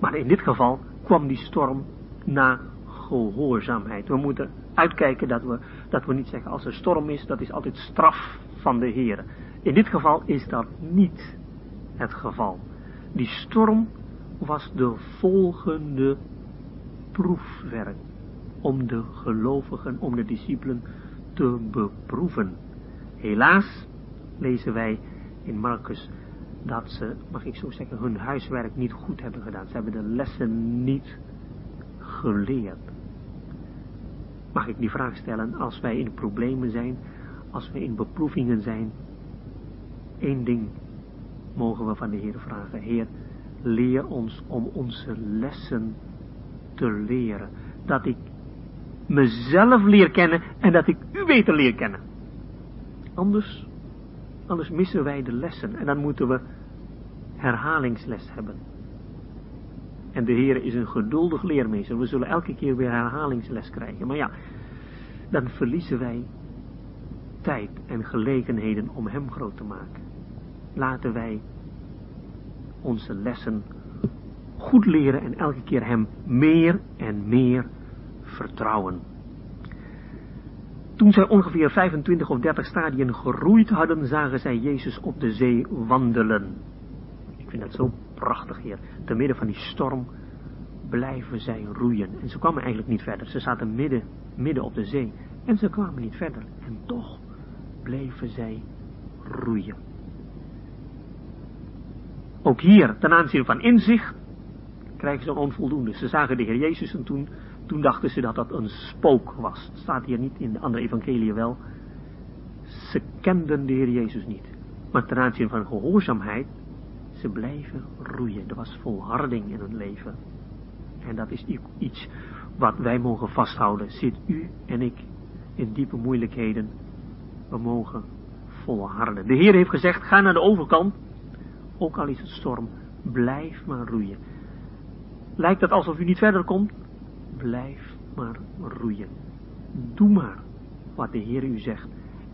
Maar in dit geval kwam die storm na gehoorzaamheid. We moeten uitkijken dat we, dat we niet zeggen als er storm is, dat is altijd straf van de Heer. In dit geval is dat niet het geval. Die storm was de volgende proefwerk om de gelovigen, om de discipelen te beproeven. Helaas lezen wij in Marcus dat ze, mag ik zo zeggen, hun huiswerk niet goed hebben gedaan. Ze hebben de lessen niet geleerd. Mag ik die vraag stellen, als wij in problemen zijn, als we in beproevingen zijn, één ding mogen we van de Heer vragen. Heer, leer ons om onze lessen te leren. Dat ik mezelf leer kennen en dat ik u beter leer kennen. Anders, anders missen wij de lessen en dan moeten we herhalingsles hebben. En de Heer is een geduldig leermeester. We zullen elke keer weer herhalingsles krijgen. Maar ja, dan verliezen wij tijd en gelegenheden om Hem groot te maken. Laten wij onze lessen goed leren en elke keer Hem meer en meer vertrouwen. Toen zij ongeveer 25 of 30 stadien geroeid hadden, zagen zij Jezus op de zee wandelen. Ik vind dat zo prachtig, Heer. Te midden van die storm blijven zij roeien. En ze kwamen eigenlijk niet verder. Ze zaten midden, midden op de zee. En ze kwamen niet verder. En toch bleven zij roeien. Ook hier, ten aanzien van inzicht, krijgen ze een onvoldoende. Ze zagen de Heer Jezus en toen, toen dachten ze dat dat een spook was. Staat hier niet in de andere evangelie wel. Ze kenden de Heer Jezus niet. Maar ten aanzien van gehoorzaamheid, ze blijven roeien. Er was volharding in hun leven. En dat is iets wat wij mogen vasthouden. Zit u en ik in diepe moeilijkheden. We mogen volharden. De Heer heeft gezegd, ga naar de overkant. Ook al is het storm, blijf maar roeien. Lijkt het alsof u niet verder komt? Blijf maar roeien. Doe maar wat de Heer u zegt.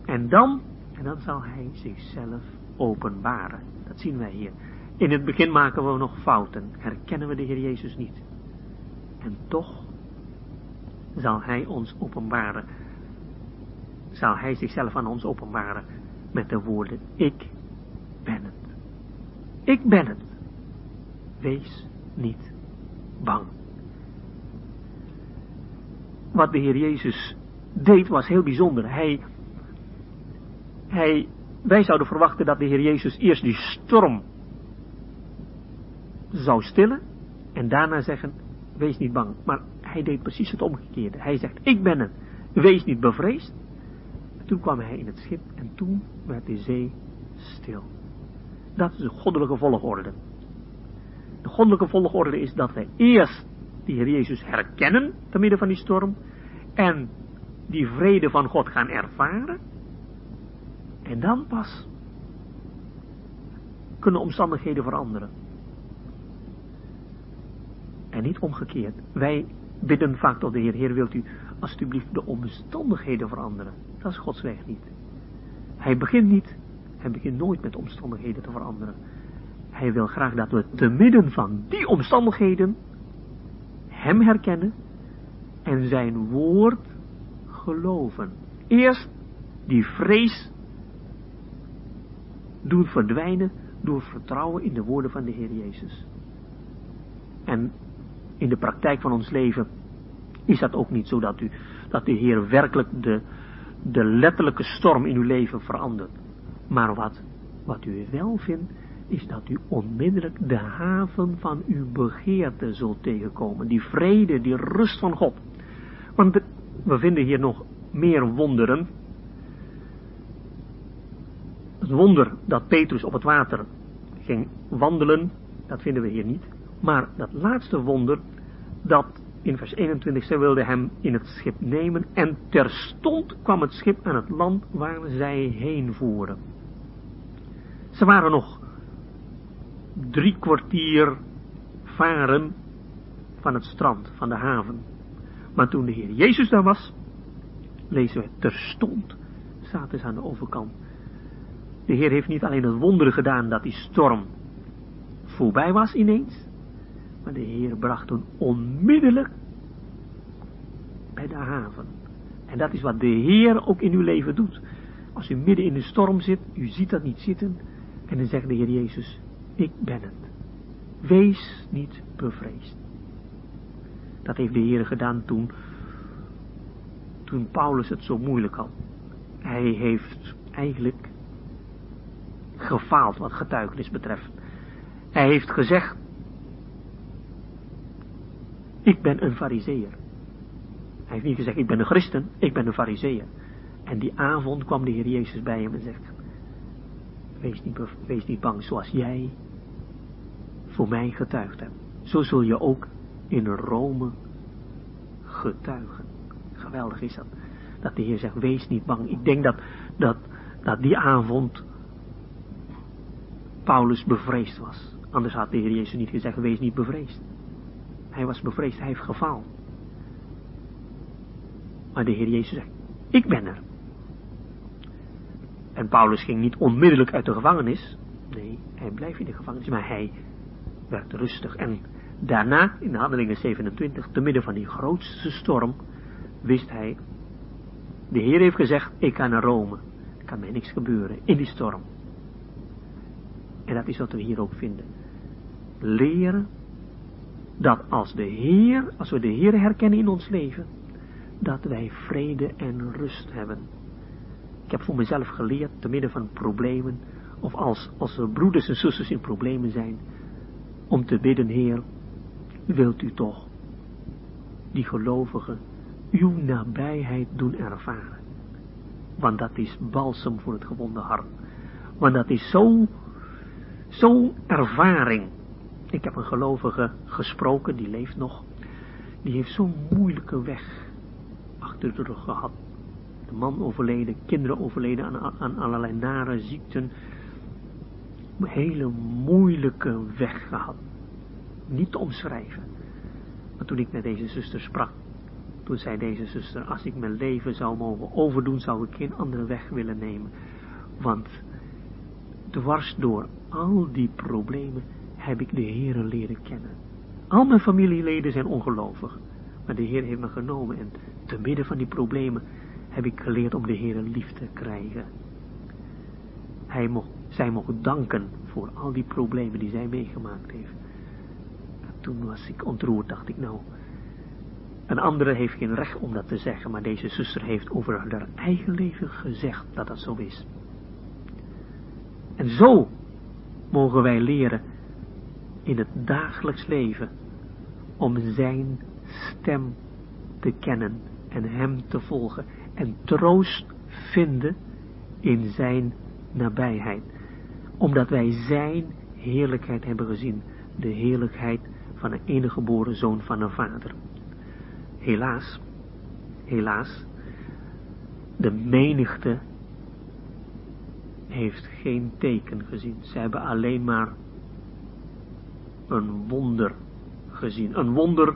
En dan, en dan zal Hij zichzelf openbaren. Dat zien wij hier. In het begin maken we nog fouten. Herkennen we de Heer Jezus niet. En toch zal Hij ons openbaren. Zal Hij zichzelf aan ons openbaren met de woorden, ik ben het. Ik ben het. Wees niet bang. Wat de Heer Jezus deed was heel bijzonder. Hij, hij, wij zouden verwachten dat de Heer Jezus eerst die storm zou stillen en daarna zeggen, wees niet bang. Maar hij deed precies het omgekeerde. Hij zegt, ik ben het, wees niet bevreesd. En toen kwam hij in het schip en toen werd de zee stil. Dat is de goddelijke volgorde. De goddelijke volgorde is dat wij eerst de Heer Jezus herkennen te midden van die storm en die vrede van God gaan ervaren. En dan pas kunnen omstandigheden veranderen. En niet omgekeerd. Wij bidden vaak tot de Heer, Heer wilt u alsjeblieft de omstandigheden veranderen. Dat is Gods weg niet. Hij begint niet, hij begint nooit met omstandigheden te veranderen. Hij wil graag dat we te midden van die omstandigheden hem herkennen en zijn woord geloven. Eerst die vrees doen verdwijnen door vertrouwen in de woorden van de Heer Jezus. En in de praktijk van ons leven is dat ook niet zo dat, u, dat de Heer werkelijk de, de letterlijke storm in uw leven verandert. Maar wat, wat u wel vindt, is dat u onmiddellijk de haven van uw begeerte zult tegenkomen. Die vrede, die rust van God. Want we vinden hier nog meer wonderen. Het wonder dat Petrus op het water ging wandelen, dat vinden we hier niet. Maar dat laatste wonder, dat in vers 21, zij wilde hem in het schip nemen en terstond kwam het schip aan het land waar zij heen voeren. Ze waren nog drie kwartier varen van het strand, van de haven. Maar toen de Heer Jezus daar was, lezen we terstond, zaten ze aan de overkant. De Heer heeft niet alleen het wonder gedaan dat die storm voorbij was ineens, maar de Heer bracht toen onmiddellijk bij de haven. En dat is wat de Heer ook in uw leven doet. Als u midden in de storm zit, u ziet dat niet zitten, en dan zegt de Heer Jezus, ik ben het. Wees niet bevreesd. Dat heeft de Heer gedaan toen, toen Paulus het zo moeilijk had. Hij heeft eigenlijk gefaald wat getuigenis betreft. Hij heeft gezegd, ik ben een fariseer. Hij heeft niet gezegd, ik ben een christen, ik ben een fariseer. En die avond kwam de Heer Jezus bij hem en zegt, wees niet, wees niet bang zoals jij voor mij getuigd hebt. Zo zul je ook in Rome getuigen. Geweldig is dat. Dat de Heer zegt, wees niet bang. Ik denk dat, dat, dat die avond Paulus bevreesd was. Anders had de Heer Jezus niet gezegd, wees niet bevreesd. Hij was bevreesd, hij heeft gefaald. Maar de Heer Jezus zegt, ik ben er. En Paulus ging niet onmiddellijk uit de gevangenis. Nee, hij blijft in de gevangenis, maar hij werd rustig. En daarna, in de handelingen 27, te midden van die grootste storm, wist hij, de Heer heeft gezegd, ik ga naar Rome. Er kan mij niks gebeuren in die storm. En dat is wat we hier ook vinden. Leren dat als de Heer, als we de Heer herkennen in ons leven, dat wij vrede en rust hebben. Ik heb voor mezelf geleerd, te midden van problemen, of als, als er broeders en zusters in problemen zijn, om te bidden, Heer, wilt u toch die gelovigen uw nabijheid doen ervaren. Want dat is balsem voor het gewonde hart. Want dat is zo, zo'n ervaring. Ik heb een gelovige gesproken, die leeft nog. Die heeft zo'n moeilijke weg achter de rug gehad. De man overleden, kinderen overleden aan, aan allerlei nare ziekten. Een hele moeilijke weg gehad. Niet te omschrijven. Maar toen ik met deze zuster sprak, toen zei deze zuster, als ik mijn leven zou mogen overdoen, zou ik geen andere weg willen nemen. Want dwars door al die problemen heb ik de Heer leren kennen. Al mijn familieleden zijn ongelovig. Maar de Heer heeft me genomen en te midden van die problemen heb ik geleerd om de Heer lief te krijgen. Hij mocht, zij mocht danken voor al die problemen die zij meegemaakt heeft. toen was ik ontroerd, dacht ik nou, een andere heeft geen recht om dat te zeggen, maar deze zuster heeft over haar eigen leven gezegd dat dat zo is. En zo mogen wij leren in het dagelijks leven om zijn stem te kennen en hem te volgen en troost vinden in zijn nabijheid. Omdat wij zijn heerlijkheid hebben gezien, de heerlijkheid van een enige geboren zoon van een vader. Helaas, helaas, de menigte heeft geen teken gezien. Ze hebben alleen maar een wonder gezien. Een wonder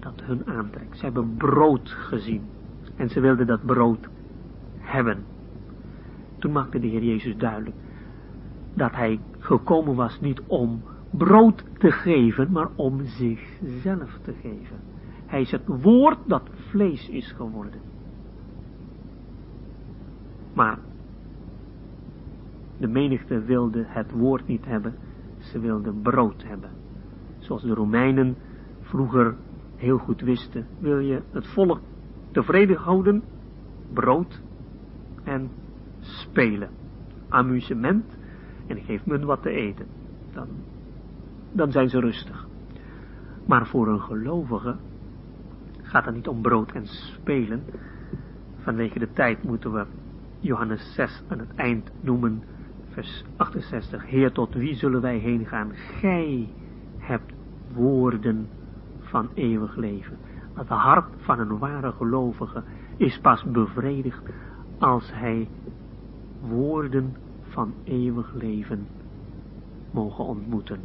dat hun aantrekt. Ze hebben brood gezien. En ze wilden dat brood hebben. Toen maakte de Heer Jezus duidelijk dat hij gekomen was niet om brood te geven, maar om zichzelf te geven. Hij is het woord dat vlees is geworden. Maar de menigte wilde het woord niet hebben, ze wilden brood hebben. Zoals de Romeinen vroeger heel goed wisten. Wil je het volk tevreden houden? Brood en spelen. Amusement en geef men wat te eten. Dan, dan zijn ze rustig. Maar voor een gelovige gaat het niet om brood en spelen. Vanwege de tijd moeten we Johannes 6 aan het eind noemen, vers 68. Heer, tot wie zullen wij heen gaan? Gij hebt woorden van eeuwig leven. Het hart van een ware gelovige is pas bevredigd als hij woorden van eeuwig leven mogen ontmoeten.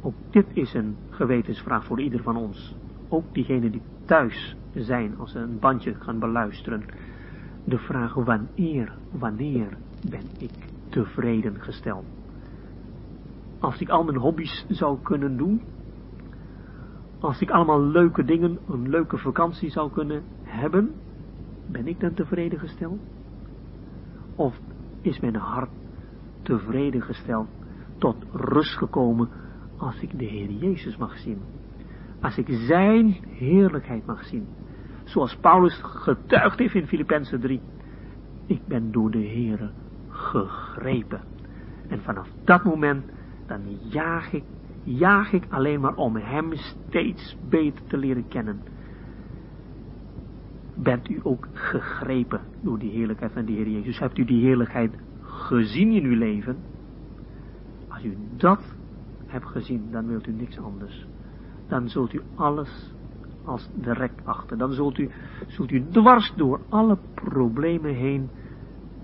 Ook dit is een gewetensvraag voor ieder van ons ook diegenen die thuis zijn, als ze een bandje gaan beluisteren, de vraag wanneer, wanneer ben ik tevreden gesteld? Als ik al mijn hobby's zou kunnen doen, als ik allemaal leuke dingen, een leuke vakantie zou kunnen hebben, ben ik dan tevreden gesteld? Of is mijn hart tevreden gesteld, tot rust gekomen, als ik de Heer Jezus mag zien? als ik zijn heerlijkheid mag zien. Zoals Paulus getuigd heeft in Filippenzen 3. ik ben door de Heere gegrepen. En vanaf dat moment, dan jaag ik, jaag ik alleen maar om hem steeds beter te leren kennen. Bent u ook gegrepen door die heerlijkheid van de Heer Jezus? Hebt u die heerlijkheid gezien in uw leven? Als u dat hebt gezien, dan wilt u niks anders. Dan zult u alles als de rek achter. Dan zult u, zult u dwars door alle problemen heen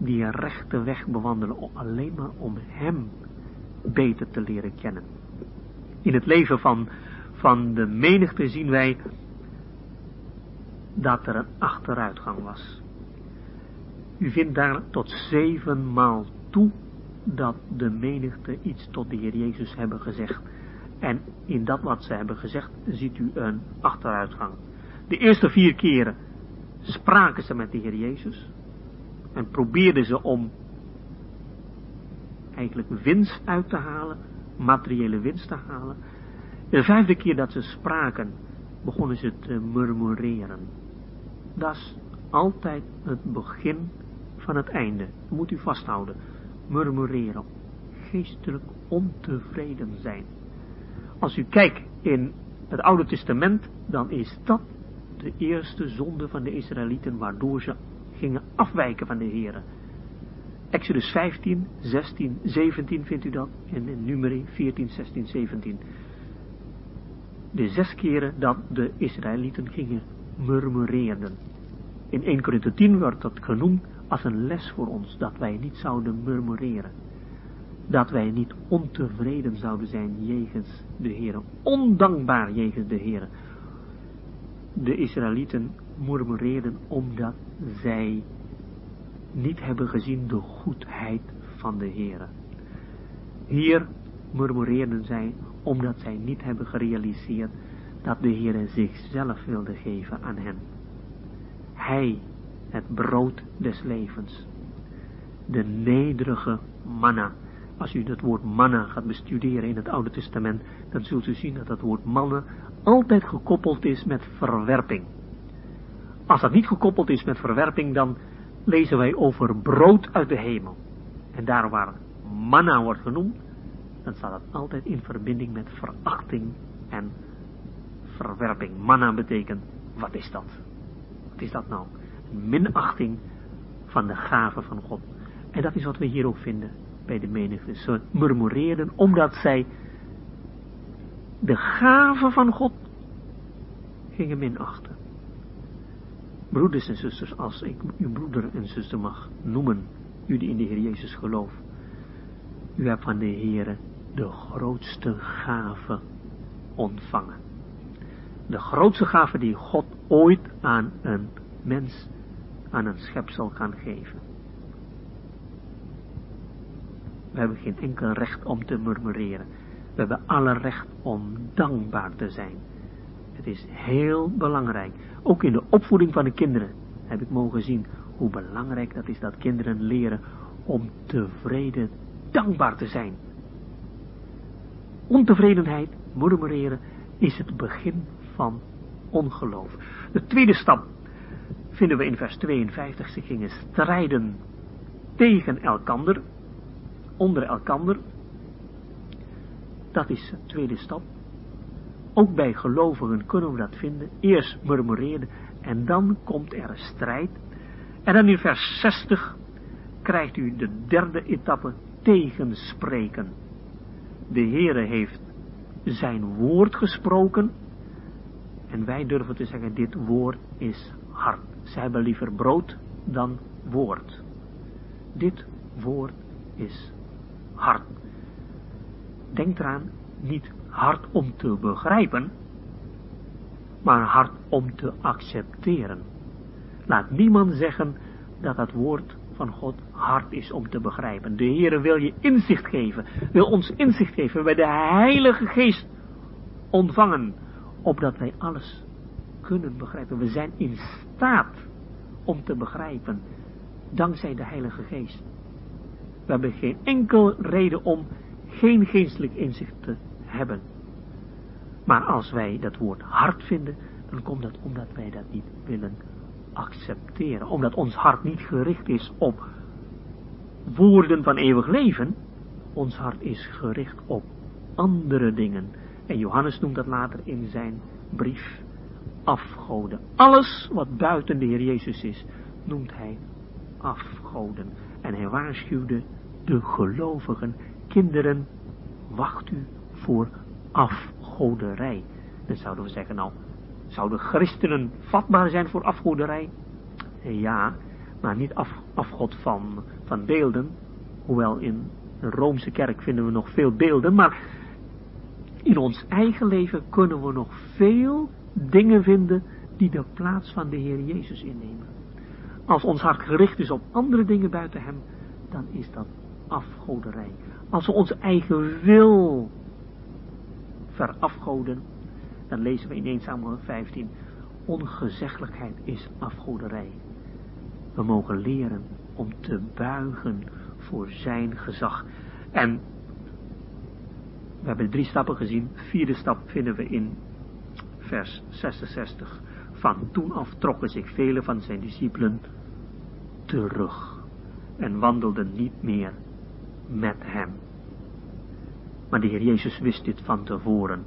die rechte weg bewandelen, alleen maar om hem beter te leren kennen. In het leven van, van de menigte zien wij dat er een achteruitgang was. U vindt daar tot zevenmaal toe dat de menigte iets tot de Heer Jezus hebben gezegd. En in dat wat ze hebben gezegd ziet u een achteruitgang. De eerste vier keren spraken ze met de Heer Jezus. En probeerden ze om eigenlijk winst uit te halen, materiële winst te halen. De vijfde keer dat ze spraken, begonnen ze te murmureren. Dat is altijd het begin van het einde. Dat moet u vasthouden. Murmureren. Geestelijk ontevreden zijn. Als u kijkt in het Oude Testament, dan is dat de eerste zonde van de Israëlieten, waardoor ze gingen afwijken van de Heer. Exodus 15, 16, 17 vindt u dat, en in Numeri 14, 16, 17. De zes keren dat de Israëlieten gingen murmureren. In 1 Korinthe 10 wordt dat genoemd als een les voor ons, dat wij niet zouden murmureren dat wij niet ontevreden zouden zijn jegens de Heer, ondankbaar jegens de Heer. De Israëlieten murmureerden omdat zij niet hebben gezien de goedheid van de Heer. Hier murmureerden zij omdat zij niet hebben gerealiseerd dat de Heer zichzelf wilde geven aan hen. Hij, het brood des levens, de nederige manna, als u het woord manna gaat bestuderen in het Oude Testament, dan zult u zien dat dat woord manna altijd gekoppeld is met verwerping. Als dat niet gekoppeld is met verwerping, dan lezen wij over brood uit de hemel. En daar waar manna wordt genoemd, dan staat dat altijd in verbinding met verachting en verwerping. Manna betekent, wat is dat? Wat is dat nou? Minachting van de gave van God. En dat is wat we hier ook vinden bij de menigte. Ze murmureerden omdat zij de gave van God gingen minachten. Broeders en zusters, als ik uw broeder en zuster mag noemen, u die in de Heer Jezus gelooft, u hebt van de Heer de grootste gave ontvangen. De grootste gave die God ooit aan een mens, aan een schepsel kan geven. We hebben geen enkel recht om te murmureren. We hebben alle recht om dankbaar te zijn. Het is heel belangrijk. Ook in de opvoeding van de kinderen heb ik mogen zien hoe belangrijk dat is dat kinderen leren om tevreden, dankbaar te zijn. Ontevredenheid, murmureren, is het begin van ongeloof. De tweede stap vinden we in vers 52. Ze gingen strijden tegen elkander onder elkander. Dat is de tweede stap. Ook bij gelovigen kunnen we dat vinden. Eerst murmureerde en dan komt er een strijd. En dan in vers 60 krijgt u de derde etappe tegenspreken. De Heere heeft zijn woord gesproken. En wij durven te zeggen, dit woord is hard. Zij hebben liever brood dan woord. Dit woord is hard. Denk eraan, niet hard om te begrijpen, maar hard om te accepteren. Laat niemand zeggen dat het woord van God hard is om te begrijpen. De Heere wil je inzicht geven, wil ons inzicht geven, bij de Heilige Geest ontvangen, opdat wij alles kunnen begrijpen. We zijn in staat om te begrijpen, dankzij de Heilige Geest. We hebben geen enkel reden om geen geestelijk inzicht te hebben. Maar als wij dat woord hard vinden, dan komt dat omdat wij dat niet willen accepteren. Omdat ons hart niet gericht is op woorden van eeuwig leven. Ons hart is gericht op andere dingen. En Johannes noemt dat later in zijn brief afgoden. Alles wat buiten de Heer Jezus is, noemt hij afgoden. En hij waarschuwde de gelovigen, kinderen, wacht u voor afgoderij. Dan zouden we zeggen, nou, zouden christenen vatbaar zijn voor afgoderij? Ja, maar niet af, afgod van, van beelden. Hoewel in de Roomse kerk vinden we nog veel beelden, maar in ons eigen leven kunnen we nog veel dingen vinden die de plaats van de Heer Jezus innemen. Als ons hart gericht is op andere dingen buiten Hem, dan is dat afgoderij. Als we onze eigen wil verafgoden, dan lezen we in 1 Samuel 15, ongezeggelijkheid is afgoderij. We mogen leren om te buigen voor zijn gezag. En we hebben drie stappen gezien. Vierde stap vinden we in vers 66. Van toen af trokken zich vele van zijn discipelen terug en wandelden niet meer met hem. Maar de Heer Jezus wist dit van tevoren.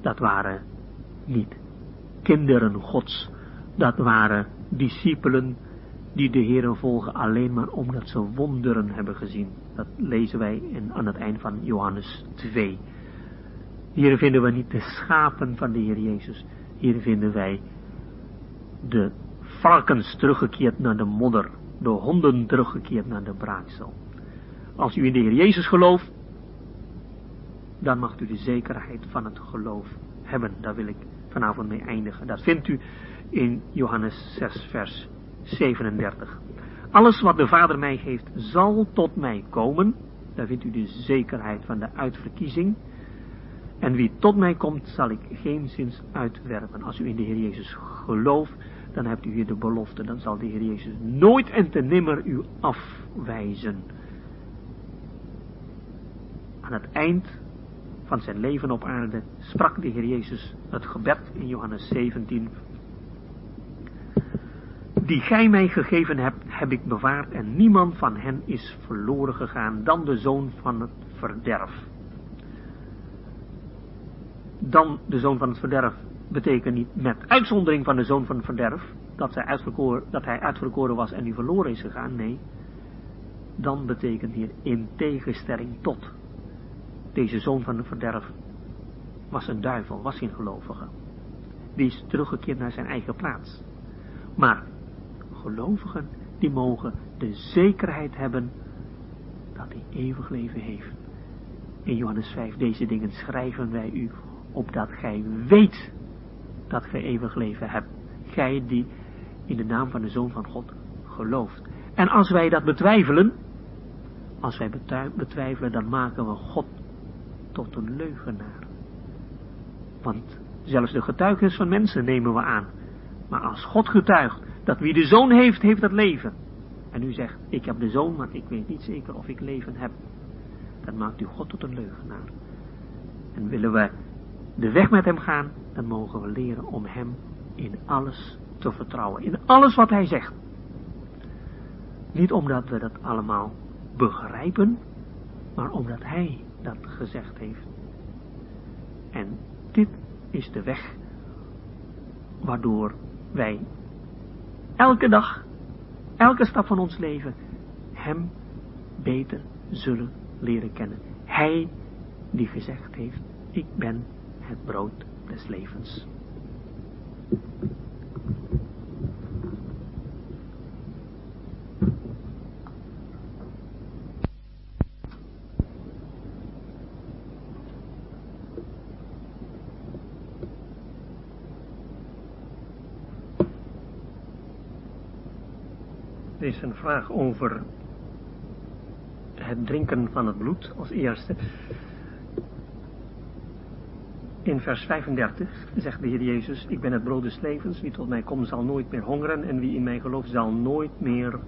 Dat waren niet kinderen Gods, dat waren discipelen die de Heer volgen alleen maar omdat ze wonderen hebben gezien. Dat lezen wij in, aan het eind van Johannes 2. Hier vinden we niet de schapen van de Heer Jezus. Hier vinden wij de varkens teruggekeerd naar de modder. De honden teruggekeerd naar de braaksel. Als u in de Heer Jezus gelooft, dan mag u de zekerheid van het geloof hebben. Daar wil ik vanavond mee eindigen. Dat vindt u in Johannes 6 vers 37. Alles wat de Vader mij geeft, zal tot mij komen. Daar vindt u de zekerheid van de uitverkiezing. En wie tot mij komt, zal ik geen zins uitwerpen. Als u in de Heer Jezus gelooft, dan hebt u hier de belofte. Dan zal de Heer Jezus nooit en te nimmer u afwijzen. Aan het eind van zijn leven op aarde sprak de Heer Jezus het gebed in Johannes 17. Die gij mij gegeven hebt, heb ik bewaard en niemand van hen is verloren gegaan dan de zoon van het verderf dan de zoon van het verderf betekent niet met uitzondering van de zoon van het verderf, dat, zij uitverkoren, dat hij uitverkoren was en nu verloren is gegaan. Nee, dan betekent hier in tegenstelling tot. Deze zoon van het verderf was een duivel, was geen gelovige. Die is teruggekeerd naar zijn eigen plaats. Maar gelovigen, die mogen de zekerheid hebben dat hij eeuwig leven heeft. In Johannes 5, deze dingen schrijven wij u opdat gij weet dat gij eeuwig leven hebt. Gij die in de naam van de Zoon van God gelooft. En als wij dat betwijfelen, als wij betwijfelen, dan maken we God tot een leugenaar. Want zelfs de getuigenis van mensen nemen we aan. Maar als God getuigt dat wie de zoon heeft, heeft het leven. En u zegt, ik heb de zoon, maar ik weet niet zeker of ik leven heb. Dan maakt u God tot een leugenaar. En willen we de weg met hem gaan, dan mogen we leren om hem in alles te vertrouwen. In alles wat hij zegt. Niet omdat we dat allemaal begrijpen, maar omdat hij dat gezegd heeft. En dit is de weg waardoor wij elke dag, elke stap van ons leven, hem beter zullen leren kennen. Hij die gezegd heeft, ik ben het brood des levens. Een vraag over het drinken van het bloed als eerste. In vers 35 zegt de Heer Jezus, ik ben het brood des levens, wie tot mij komt zal nooit meer hongeren en wie in mij gelooft zal nooit meer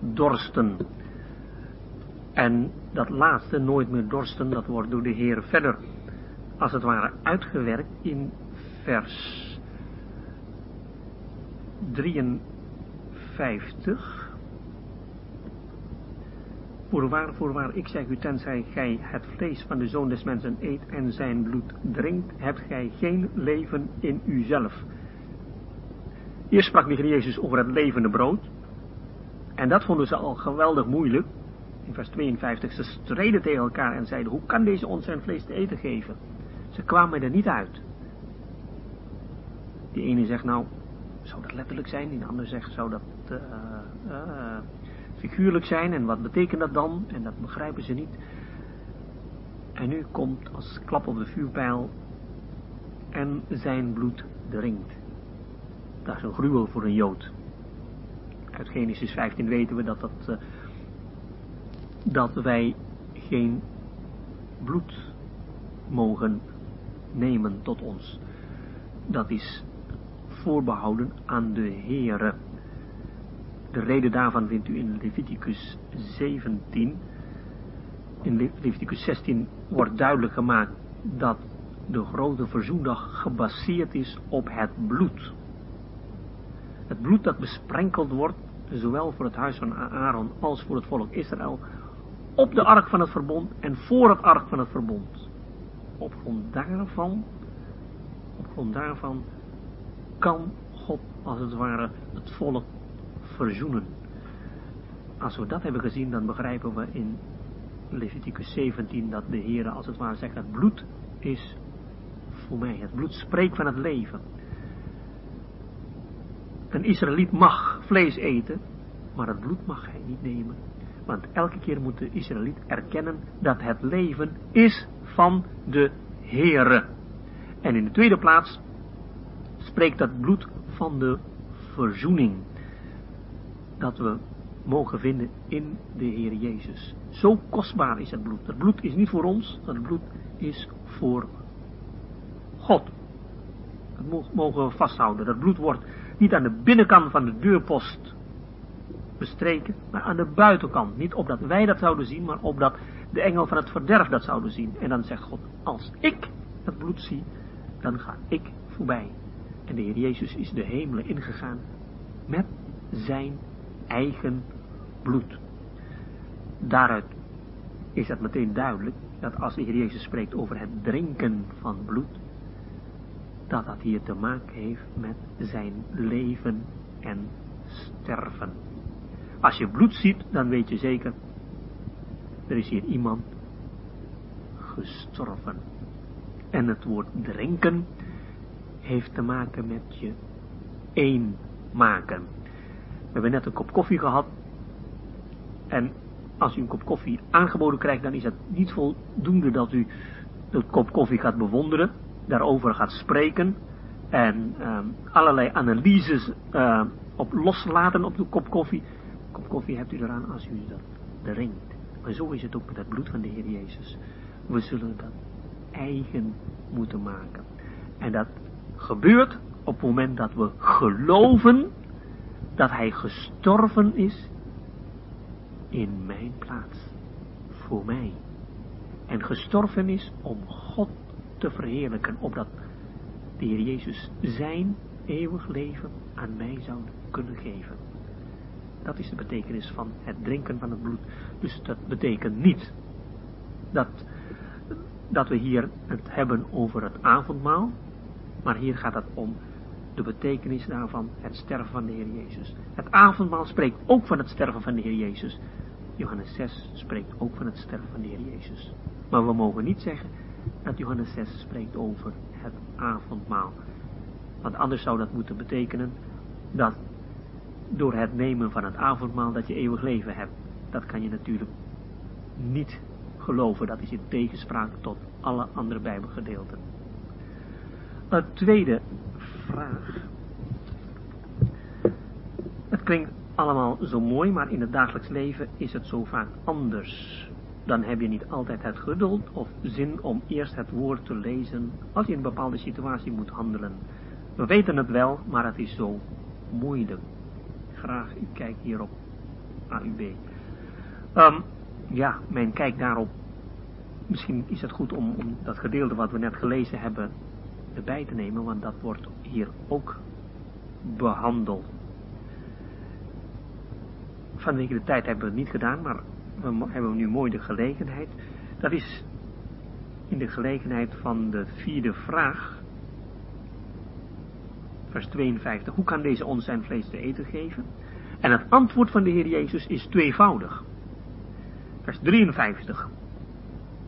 dorsten. En dat laatste, nooit meer dorsten, dat wordt door de Heer verder, als het ware, uitgewerkt in vers 33 52. Voorwaar, voorwaar, ik zeg u, tenzij gij het vlees van de zoon des mensen eet en zijn bloed drinkt, hebt gij geen leven in uzelf. Eerst sprak Heer Jezus over het levende brood. En dat vonden ze al geweldig moeilijk. In vers 52, ze streden tegen elkaar en zeiden, hoe kan deze ons zijn vlees te eten geven? Ze kwamen er niet uit. Die ene zegt nou, zou dat letterlijk zijn? Die andere zegt, zou dat uh, figuurlijk zijn? En wat betekent dat dan? En dat begrijpen ze niet. En nu komt als klap op de vuurpijl en zijn bloed drinkt. Dat is een gruwel voor een Jood. Uit Genesis 15 weten we dat, dat, uh, dat wij geen bloed mogen nemen tot ons. Dat is voorbehouden aan de Heere. De reden daarvan vindt u in Leviticus 17. In Leviticus 16 wordt duidelijk gemaakt dat de grote verzoendag gebaseerd is op het bloed. Het bloed dat besprenkeld wordt, zowel voor het huis van Aaron als voor het volk Israël, op de ark van het verbond en voor het ark van het verbond. Op grond daarvan, op grond daarvan kan God als het ware het volk verzoenen. Als we dat hebben gezien, dan begrijpen we in Leviticus 17 dat de Heer als het ware zegt, het bloed is voor mij. Het bloed spreekt van het leven. Een Israëliet mag vlees eten, maar het bloed mag hij niet nemen. Want elke keer moet de Israëliet erkennen dat het leven is van de Heere. En in de tweede plaats spreekt dat bloed van de verzoening. Dat we mogen vinden in de Heer Jezus. Zo kostbaar is het bloed. Het bloed is niet voor ons, het bloed is voor God. Dat mogen we vasthouden. Dat bloed wordt niet aan de binnenkant van de deurpost bestreken, maar aan de buitenkant. Niet opdat wij dat zouden zien, maar opdat de engel van het verderf dat zouden zien. En dan zegt God, als ik het bloed zie, dan ga ik voorbij. En de Heer Jezus is de hemelen ingegaan met zijn eigen bloed. Daaruit is het meteen duidelijk dat als de Heer Jezus spreekt over het drinken van bloed, dat dat hier te maken heeft met zijn leven en sterven. Als je bloed ziet, dan weet je zeker, er is hier iemand gestorven. En het woord drinken heeft te maken met je één maken. We hebben net een kop koffie gehad. En als u een kop koffie aangeboden krijgt, dan is het niet voldoende dat u de kop koffie gaat bewonderen, daarover gaat spreken en uh, allerlei analyses uh, op loslaten op de kop koffie. Kop koffie hebt u eraan als u dat drinkt. Maar zo is het ook met het bloed van de Heer Jezus. We zullen dat eigen moeten maken. En dat gebeurt op het moment dat we geloven dat hij gestorven is in mijn plaats, voor mij. En gestorven is om God te verheerlijken, opdat de Heer Jezus zijn eeuwig leven aan mij zou kunnen geven. Dat is de betekenis van het drinken van het bloed. Dus dat betekent niet dat, dat we hier het hebben over het avondmaal, maar hier gaat het om de betekenis daarvan, het sterven van de Heer Jezus. Het avondmaal spreekt ook van het sterven van de Heer Jezus. Johannes 6 spreekt ook van het sterven van de Heer Jezus. Maar we mogen niet zeggen dat Johannes 6 spreekt over het avondmaal. Want anders zou dat moeten betekenen dat door het nemen van het avondmaal dat je eeuwig leven hebt. Dat kan je natuurlijk niet geloven. Dat is in tegenspraak tot alle andere bijbelgedeelten. Een tweede vraag. Het klinkt allemaal zo mooi, maar in het dagelijks leven is het zo vaak anders. Dan heb je niet altijd het geduld of zin om eerst het woord te lezen als je in een bepaalde situatie moet handelen. We weten het wel, maar het is zo moeilijk. Graag, ik kijk hier op AUB. Um, ja, mijn kijk daarop. Misschien is het goed om, om dat gedeelte wat we net gelezen hebben erbij te nemen, want dat wordt hier ook behandeld. vanwege de tijd hebben we het niet gedaan, maar we hebben nu mooi de gelegenheid. Dat is in de gelegenheid van de vierde vraag, vers 52. Hoe kan deze ons zijn vlees te eten geven? En het antwoord van de Heer Jezus is tweevoudig. Vers 53.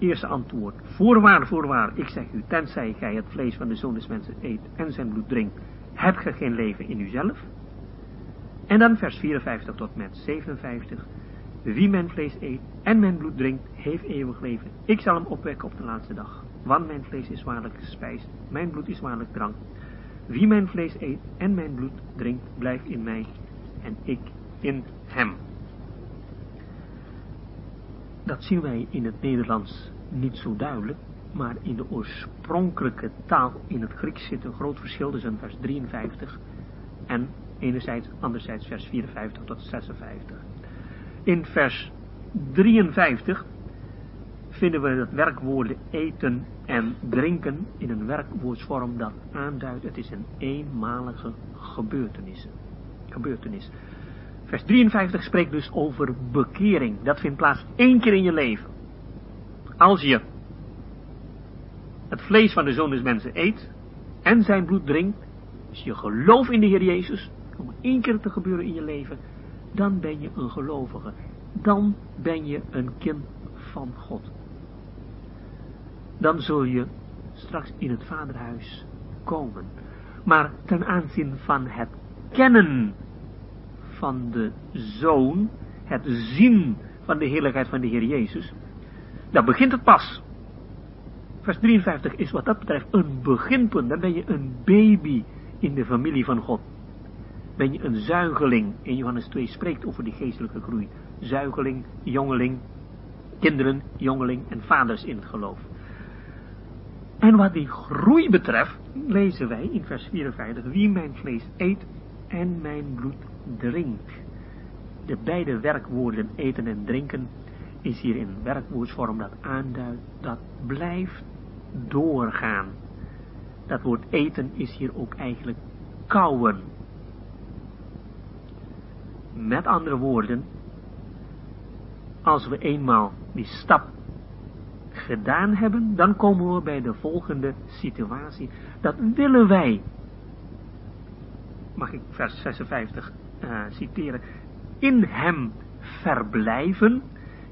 Eerste antwoord. Voorwaar, voorwaar, ik zeg u, tenzij gij het vlees van de zoon des mensen eet en zijn bloed drinkt, hebt ge geen leven in uzelf. En dan vers 54 tot met 57. Wie mijn vlees eet en mijn bloed drinkt, heeft eeuwig leven. Ik zal hem opwekken op de laatste dag. Want mijn vlees is waarlijk spijs, mijn bloed is waarlijk drank. Wie mijn vlees eet en mijn bloed drinkt, blijft in mij en ik in hem. Dat zien wij in het Nederlands niet zo duidelijk, maar in de oorspronkelijke taal in het Grieks zit een groot verschil tussen vers 53 en enerzijds, anderzijds vers 54 tot 56. In vers 53 vinden we het werkwoorden eten en drinken in een werkwoordsvorm dat aanduidt, het is een eenmalige gebeurtenis. gebeurtenis. Vers 53 spreekt dus over bekering. Dat vindt plaats één keer in je leven. Als je het vlees van de Zoon des Mensen eet en zijn bloed drinkt, als je gelooft in de Heer Jezus, om één keer te gebeuren in je leven, dan ben je een gelovige. Dan ben je een kind van God. Dan zul je straks in het vaderhuis komen. Maar ten aanzien van het kennen van de Zoon, het zien van de heerlijkheid van de Heer Jezus, dan begint het pas. Vers 53 is wat dat betreft een beginpunt. Dan ben je een baby in de familie van God. Ben je een zuigeling. In Johannes 2 spreekt over die geestelijke groei. Zuigeling, jongeling, kinderen, jongeling en vaders in het geloof. En wat die groei betreft, lezen wij in vers 54, wie mijn vlees eet en mijn bloed drinkt. De beide werkwoorden eten en drinken is hier in werkwoordsvorm dat aanduidt, dat blijft doorgaan. Dat woord eten is hier ook eigenlijk kauwen. Met andere woorden, als we eenmaal die stap gedaan hebben, dan komen we bij de volgende situatie. Dat willen wij, mag ik vers 56 uh, eh, citeren, in hem verblijven,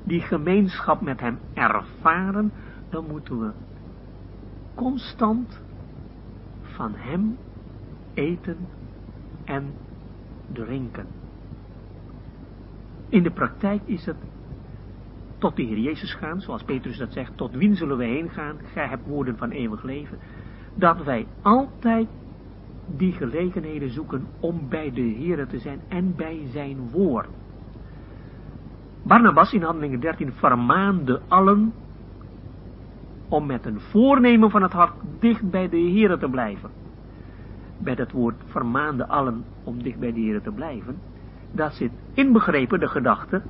die gemeenschap met hem ervaren, dan moeten we constant van hem eten en drinken. In de praktijk is het tot de Heer Jezus gaan, zoals Petrus dat zegt, tot wien zullen we heen gaan, gij hebt woorden van eeuwig leven, dat wij altijd die gelegenheden zoeken om bij de Heer te zijn en bij zijn woord. Barnabas in handelingen 13 vermaande allen om met een voornemen van het hart dicht bij de Heer te blijven. Bij dat woord vermaande allen om dicht bij de Heer te blijven, daar zit inbegrepen de gedachte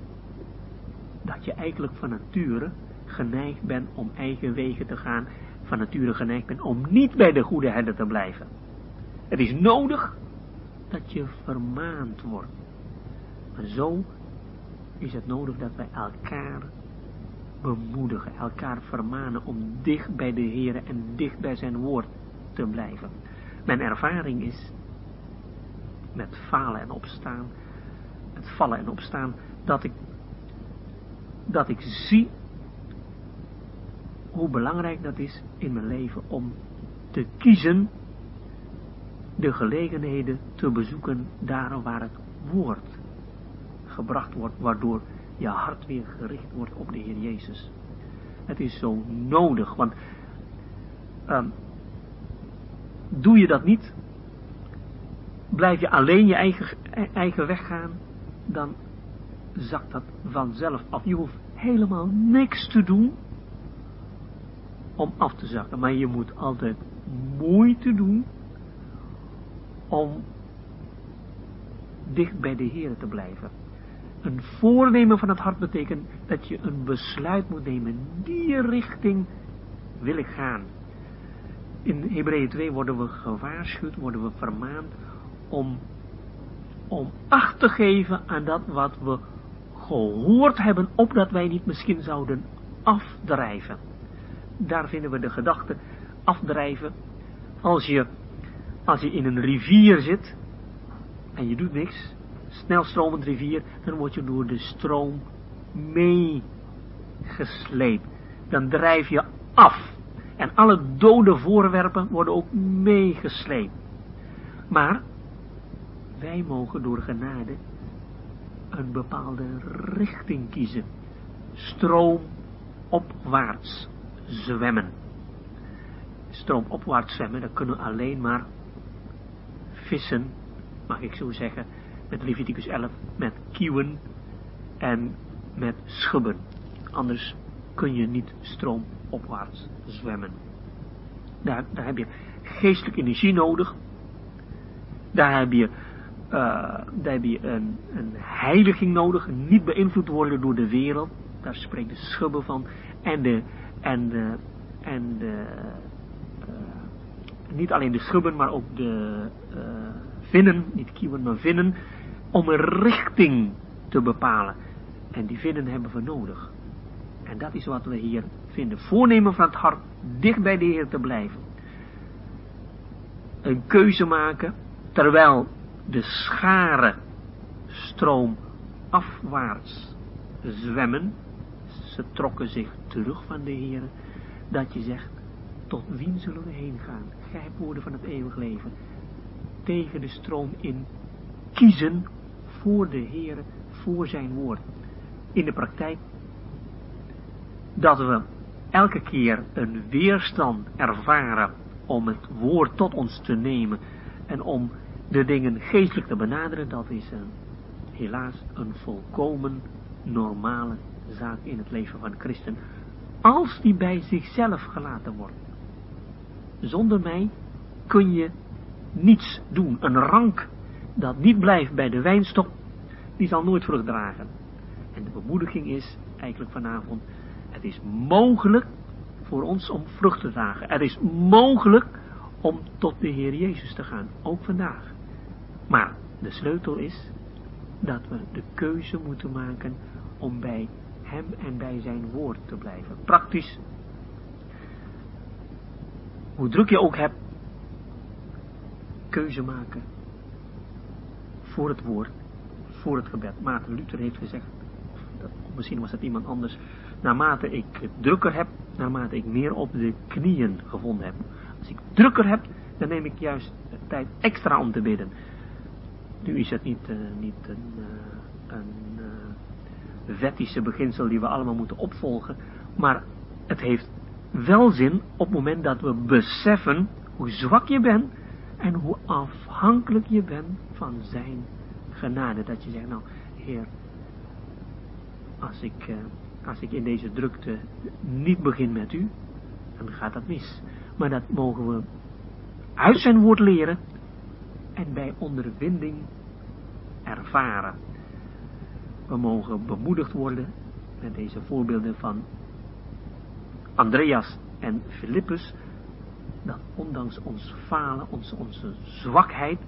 dat je eigenlijk van nature geneigd bent om eigen wegen te gaan, van nature geneigd bent om niet bij de goede herder te blijven. Het is nodig dat je vermaand wordt. Maar zo is het nodig dat wij elkaar bemoedigen, elkaar vermanen om dicht bij de Heer en dicht bij zijn woord te blijven. Mijn ervaring is met falen en opstaan, met vallen en opstaan, dat ik, dat ik zie hoe belangrijk dat is in mijn leven om te kiezen de gelegenheden te bezoeken daar waar het woord gebracht wordt, waardoor je hart weer gericht wordt op de Heer Jezus. Het is zo nodig, want um, doe je dat niet, blijf je alleen je eigen, eigen weg gaan, dan zakt dat vanzelf af. Je hoeft helemaal niks te doen om af te zakken, maar je moet altijd moeite doen om dicht bij de Heer te blijven. Een voornemen van het hart betekent dat je een besluit moet nemen. Die richting wil ik gaan. In Hebreeën 2 worden we gewaarschuwd, worden we vermaand om, om acht te geven aan dat wat we gehoord hebben, opdat wij niet misschien zouden afdrijven. Daar vinden we de gedachte afdrijven. Als je, als je in een rivier zit en je doet niks, snelstromend rivier, dan word je door de stroom meegesleept. Dan drijf je af. En alle dode voorwerpen worden ook meegesleept. Maar wij mogen door genade een bepaalde richting kiezen. Stroomopwaarts zwemmen. Stroomopwaarts zwemmen, dat kunnen alleen maar vissen, mag ik zo zeggen, met Leviticus 11, met kieuwen en met schubben. Anders kun je niet stroomopwaarts zwemmen. Daar, daar heb je geestelijke energie nodig. Daar heb je uh, daar heb je een, een heiliging nodig, niet beïnvloed worden door de wereld. Daar spreekt de schubben van. En de, en de, en de, niet alleen de schubben, maar ook de uh, vinnen, niet kieuwen, maar vinnen, om een richting te bepalen. En die vinnen hebben we nodig. En dat is wat we hier vinden. Voornemen van het hart dicht bij de Heer te blijven. Een keuze maken, terwijl de schare stroom afwaarts zwemmen, ze trokken zich terug van de Heer, dat je zegt, tot wien zullen we heen gaan? Woorden van het eeuwig leven. Tegen de stroom in kiezen voor de Heer, voor zijn woord. In de praktijk dat we elke keer een weerstand ervaren om het woord tot ons te nemen en om de dingen geestelijk te benaderen, dat is een, helaas een volkomen normale zaak in het leven van christen. Als die bij zichzelf gelaten wordt. Zonder mij kun je niets doen. Een rank dat niet blijft bij de wijnstok, die zal nooit vrucht dragen. En de bemoediging is eigenlijk vanavond, het is mogelijk voor ons om vrucht te dragen. Het is mogelijk om tot de Heer Jezus te gaan, ook vandaag. Maar de sleutel is dat we de keuze moeten maken om bij hem en bij zijn woord te blijven. Praktisch. Hoe druk je ook hebt, keuze maken voor het woord, voor het gebed. Maarten Luther heeft gezegd, dat, misschien was het iemand anders, naarmate ik het drukker heb, naarmate ik meer op de knieën gevonden heb. Als ik drukker heb, dan neem ik juist tijd extra om te bidden. Nu is het niet, uh, niet een, uh, een wettische beginsel die we allemaal moeten opvolgen, maar het heeft wel zin op het moment dat we beseffen hoe zwak je bent en hoe afhankelijk je bent van zijn genade. Dat je zegt, nou Heer, als ik, als ik in deze drukte niet begin met u, dan gaat dat mis. Maar dat mogen we uit zijn woord leren en bij ondervinding ervaren. We mogen bemoedigd worden met deze voorbeelden van Andreas en Filippus, dat ondanks ons falen, onze, onze zwakheid,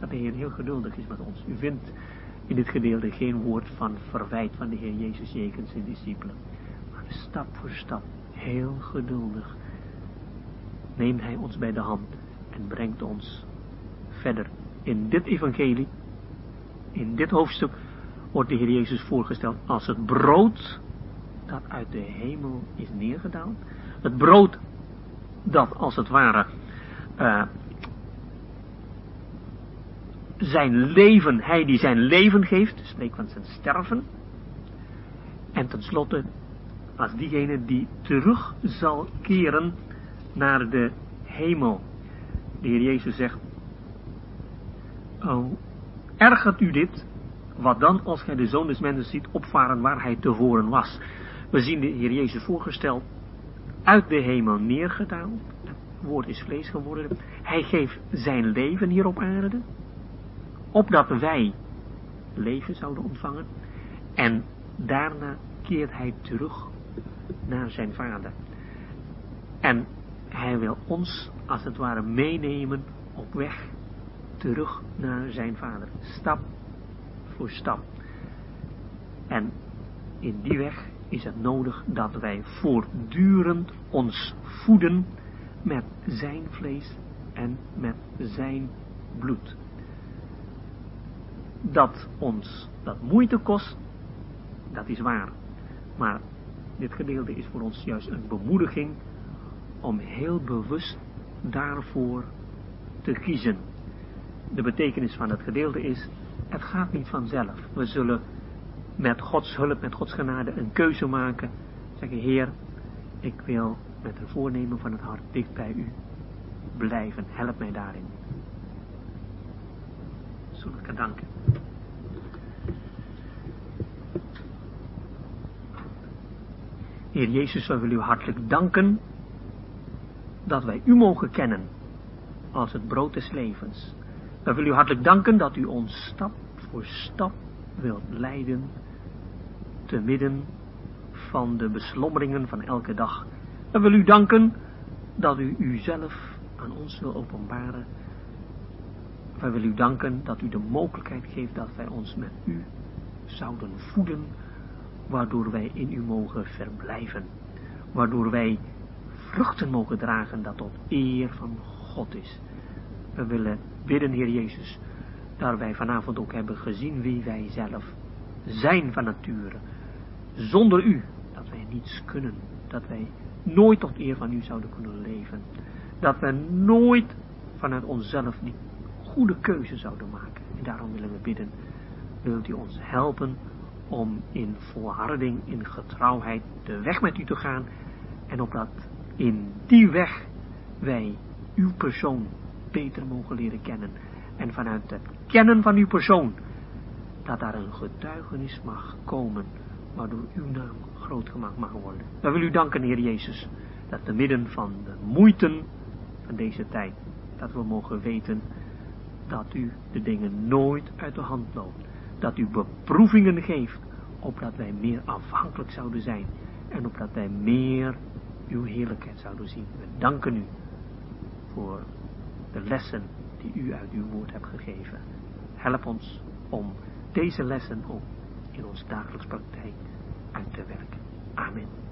dat de Heer heel geduldig is met ons. U vindt in dit gedeelte geen woord van verwijt van de Heer Jezus jegens zijn discipelen. Maar stap voor stap, heel geduldig, neemt Hij ons bij de hand en brengt ons verder in dit evangelie in dit hoofdstuk wordt de Heer Jezus voorgesteld als het brood dat uit de hemel is neergedaald. Het brood dat als het ware uh, zijn leven, hij die zijn leven geeft, spreekt van zijn sterven. En tenslotte als diegene die terug zal keren naar de hemel. De Heer Jezus zegt, oh, Ergert u dit? Wat dan als gij de zoon des mensen ziet opvaren waar hij tevoren was? We zien de Heer Jezus voorgesteld, uit de hemel neergedaald. Het woord is vlees geworden. Hij geeft zijn leven hier op aarde. Opdat wij leven zouden ontvangen. En daarna keert hij terug naar zijn vader. En hij wil ons als het ware meenemen op weg terug naar zijn vader. Stap voor stap. En in die weg is het nodig dat wij voortdurend ons voeden met zijn vlees en met zijn bloed. Dat ons dat moeite kost, dat is waar. Maar dit gedeelte is voor ons juist een bemoediging om heel bewust daarvoor te kiezen. De betekenis van het gedeelte is, het gaat niet vanzelf. We zullen met Gods hulp, met Gods genade een keuze maken. Zeggen, Heer, ik wil met een voornemen van het hart dicht bij u blijven. Help mij daarin. Zullen ik danken. Heer Jezus, wij willen u hartelijk danken dat wij u mogen kennen als het brood des levens. Wij willen u hartelijk danken dat u ons stap voor stap wilt leiden te midden van de beslommeringen van elke dag. Wij willen u danken dat u uzelf aan ons wil openbaren. Wij willen u danken dat u de mogelijkheid geeft dat wij ons met u zouden voeden, waardoor wij in u mogen verblijven. Waardoor wij vruchten mogen dragen dat tot eer van God is. We willen bidden, Heer Jezus, dat wij vanavond ook hebben gezien wie wij zelf zijn van nature. Zonder u, dat wij niets kunnen, dat wij nooit tot eer van u zouden kunnen leven. Dat we nooit vanuit onszelf die goede keuze zouden maken. En daarom willen we bidden, wilt u ons helpen om in volharding, in getrouwheid de weg met u te gaan. En opdat in die weg wij uw persoon beter mogen leren kennen. En vanuit het kennen van uw persoon, dat daar een getuigenis mag komen, waardoor uw naam groot gemaakt mag worden. Dan wil u danken, Heer Jezus, dat te midden van de moeiten van deze tijd, dat we mogen weten dat u de dingen nooit uit de hand loopt. Dat u beproevingen geeft, opdat wij meer afhankelijk zouden zijn en opdat wij meer uw heerlijkheid zouden zien. We danken u voor de lessen die u uit uw woord hebt gegeven. Help ons om deze lessen ook in ons dagelijks praktijk uit te werken. Amen.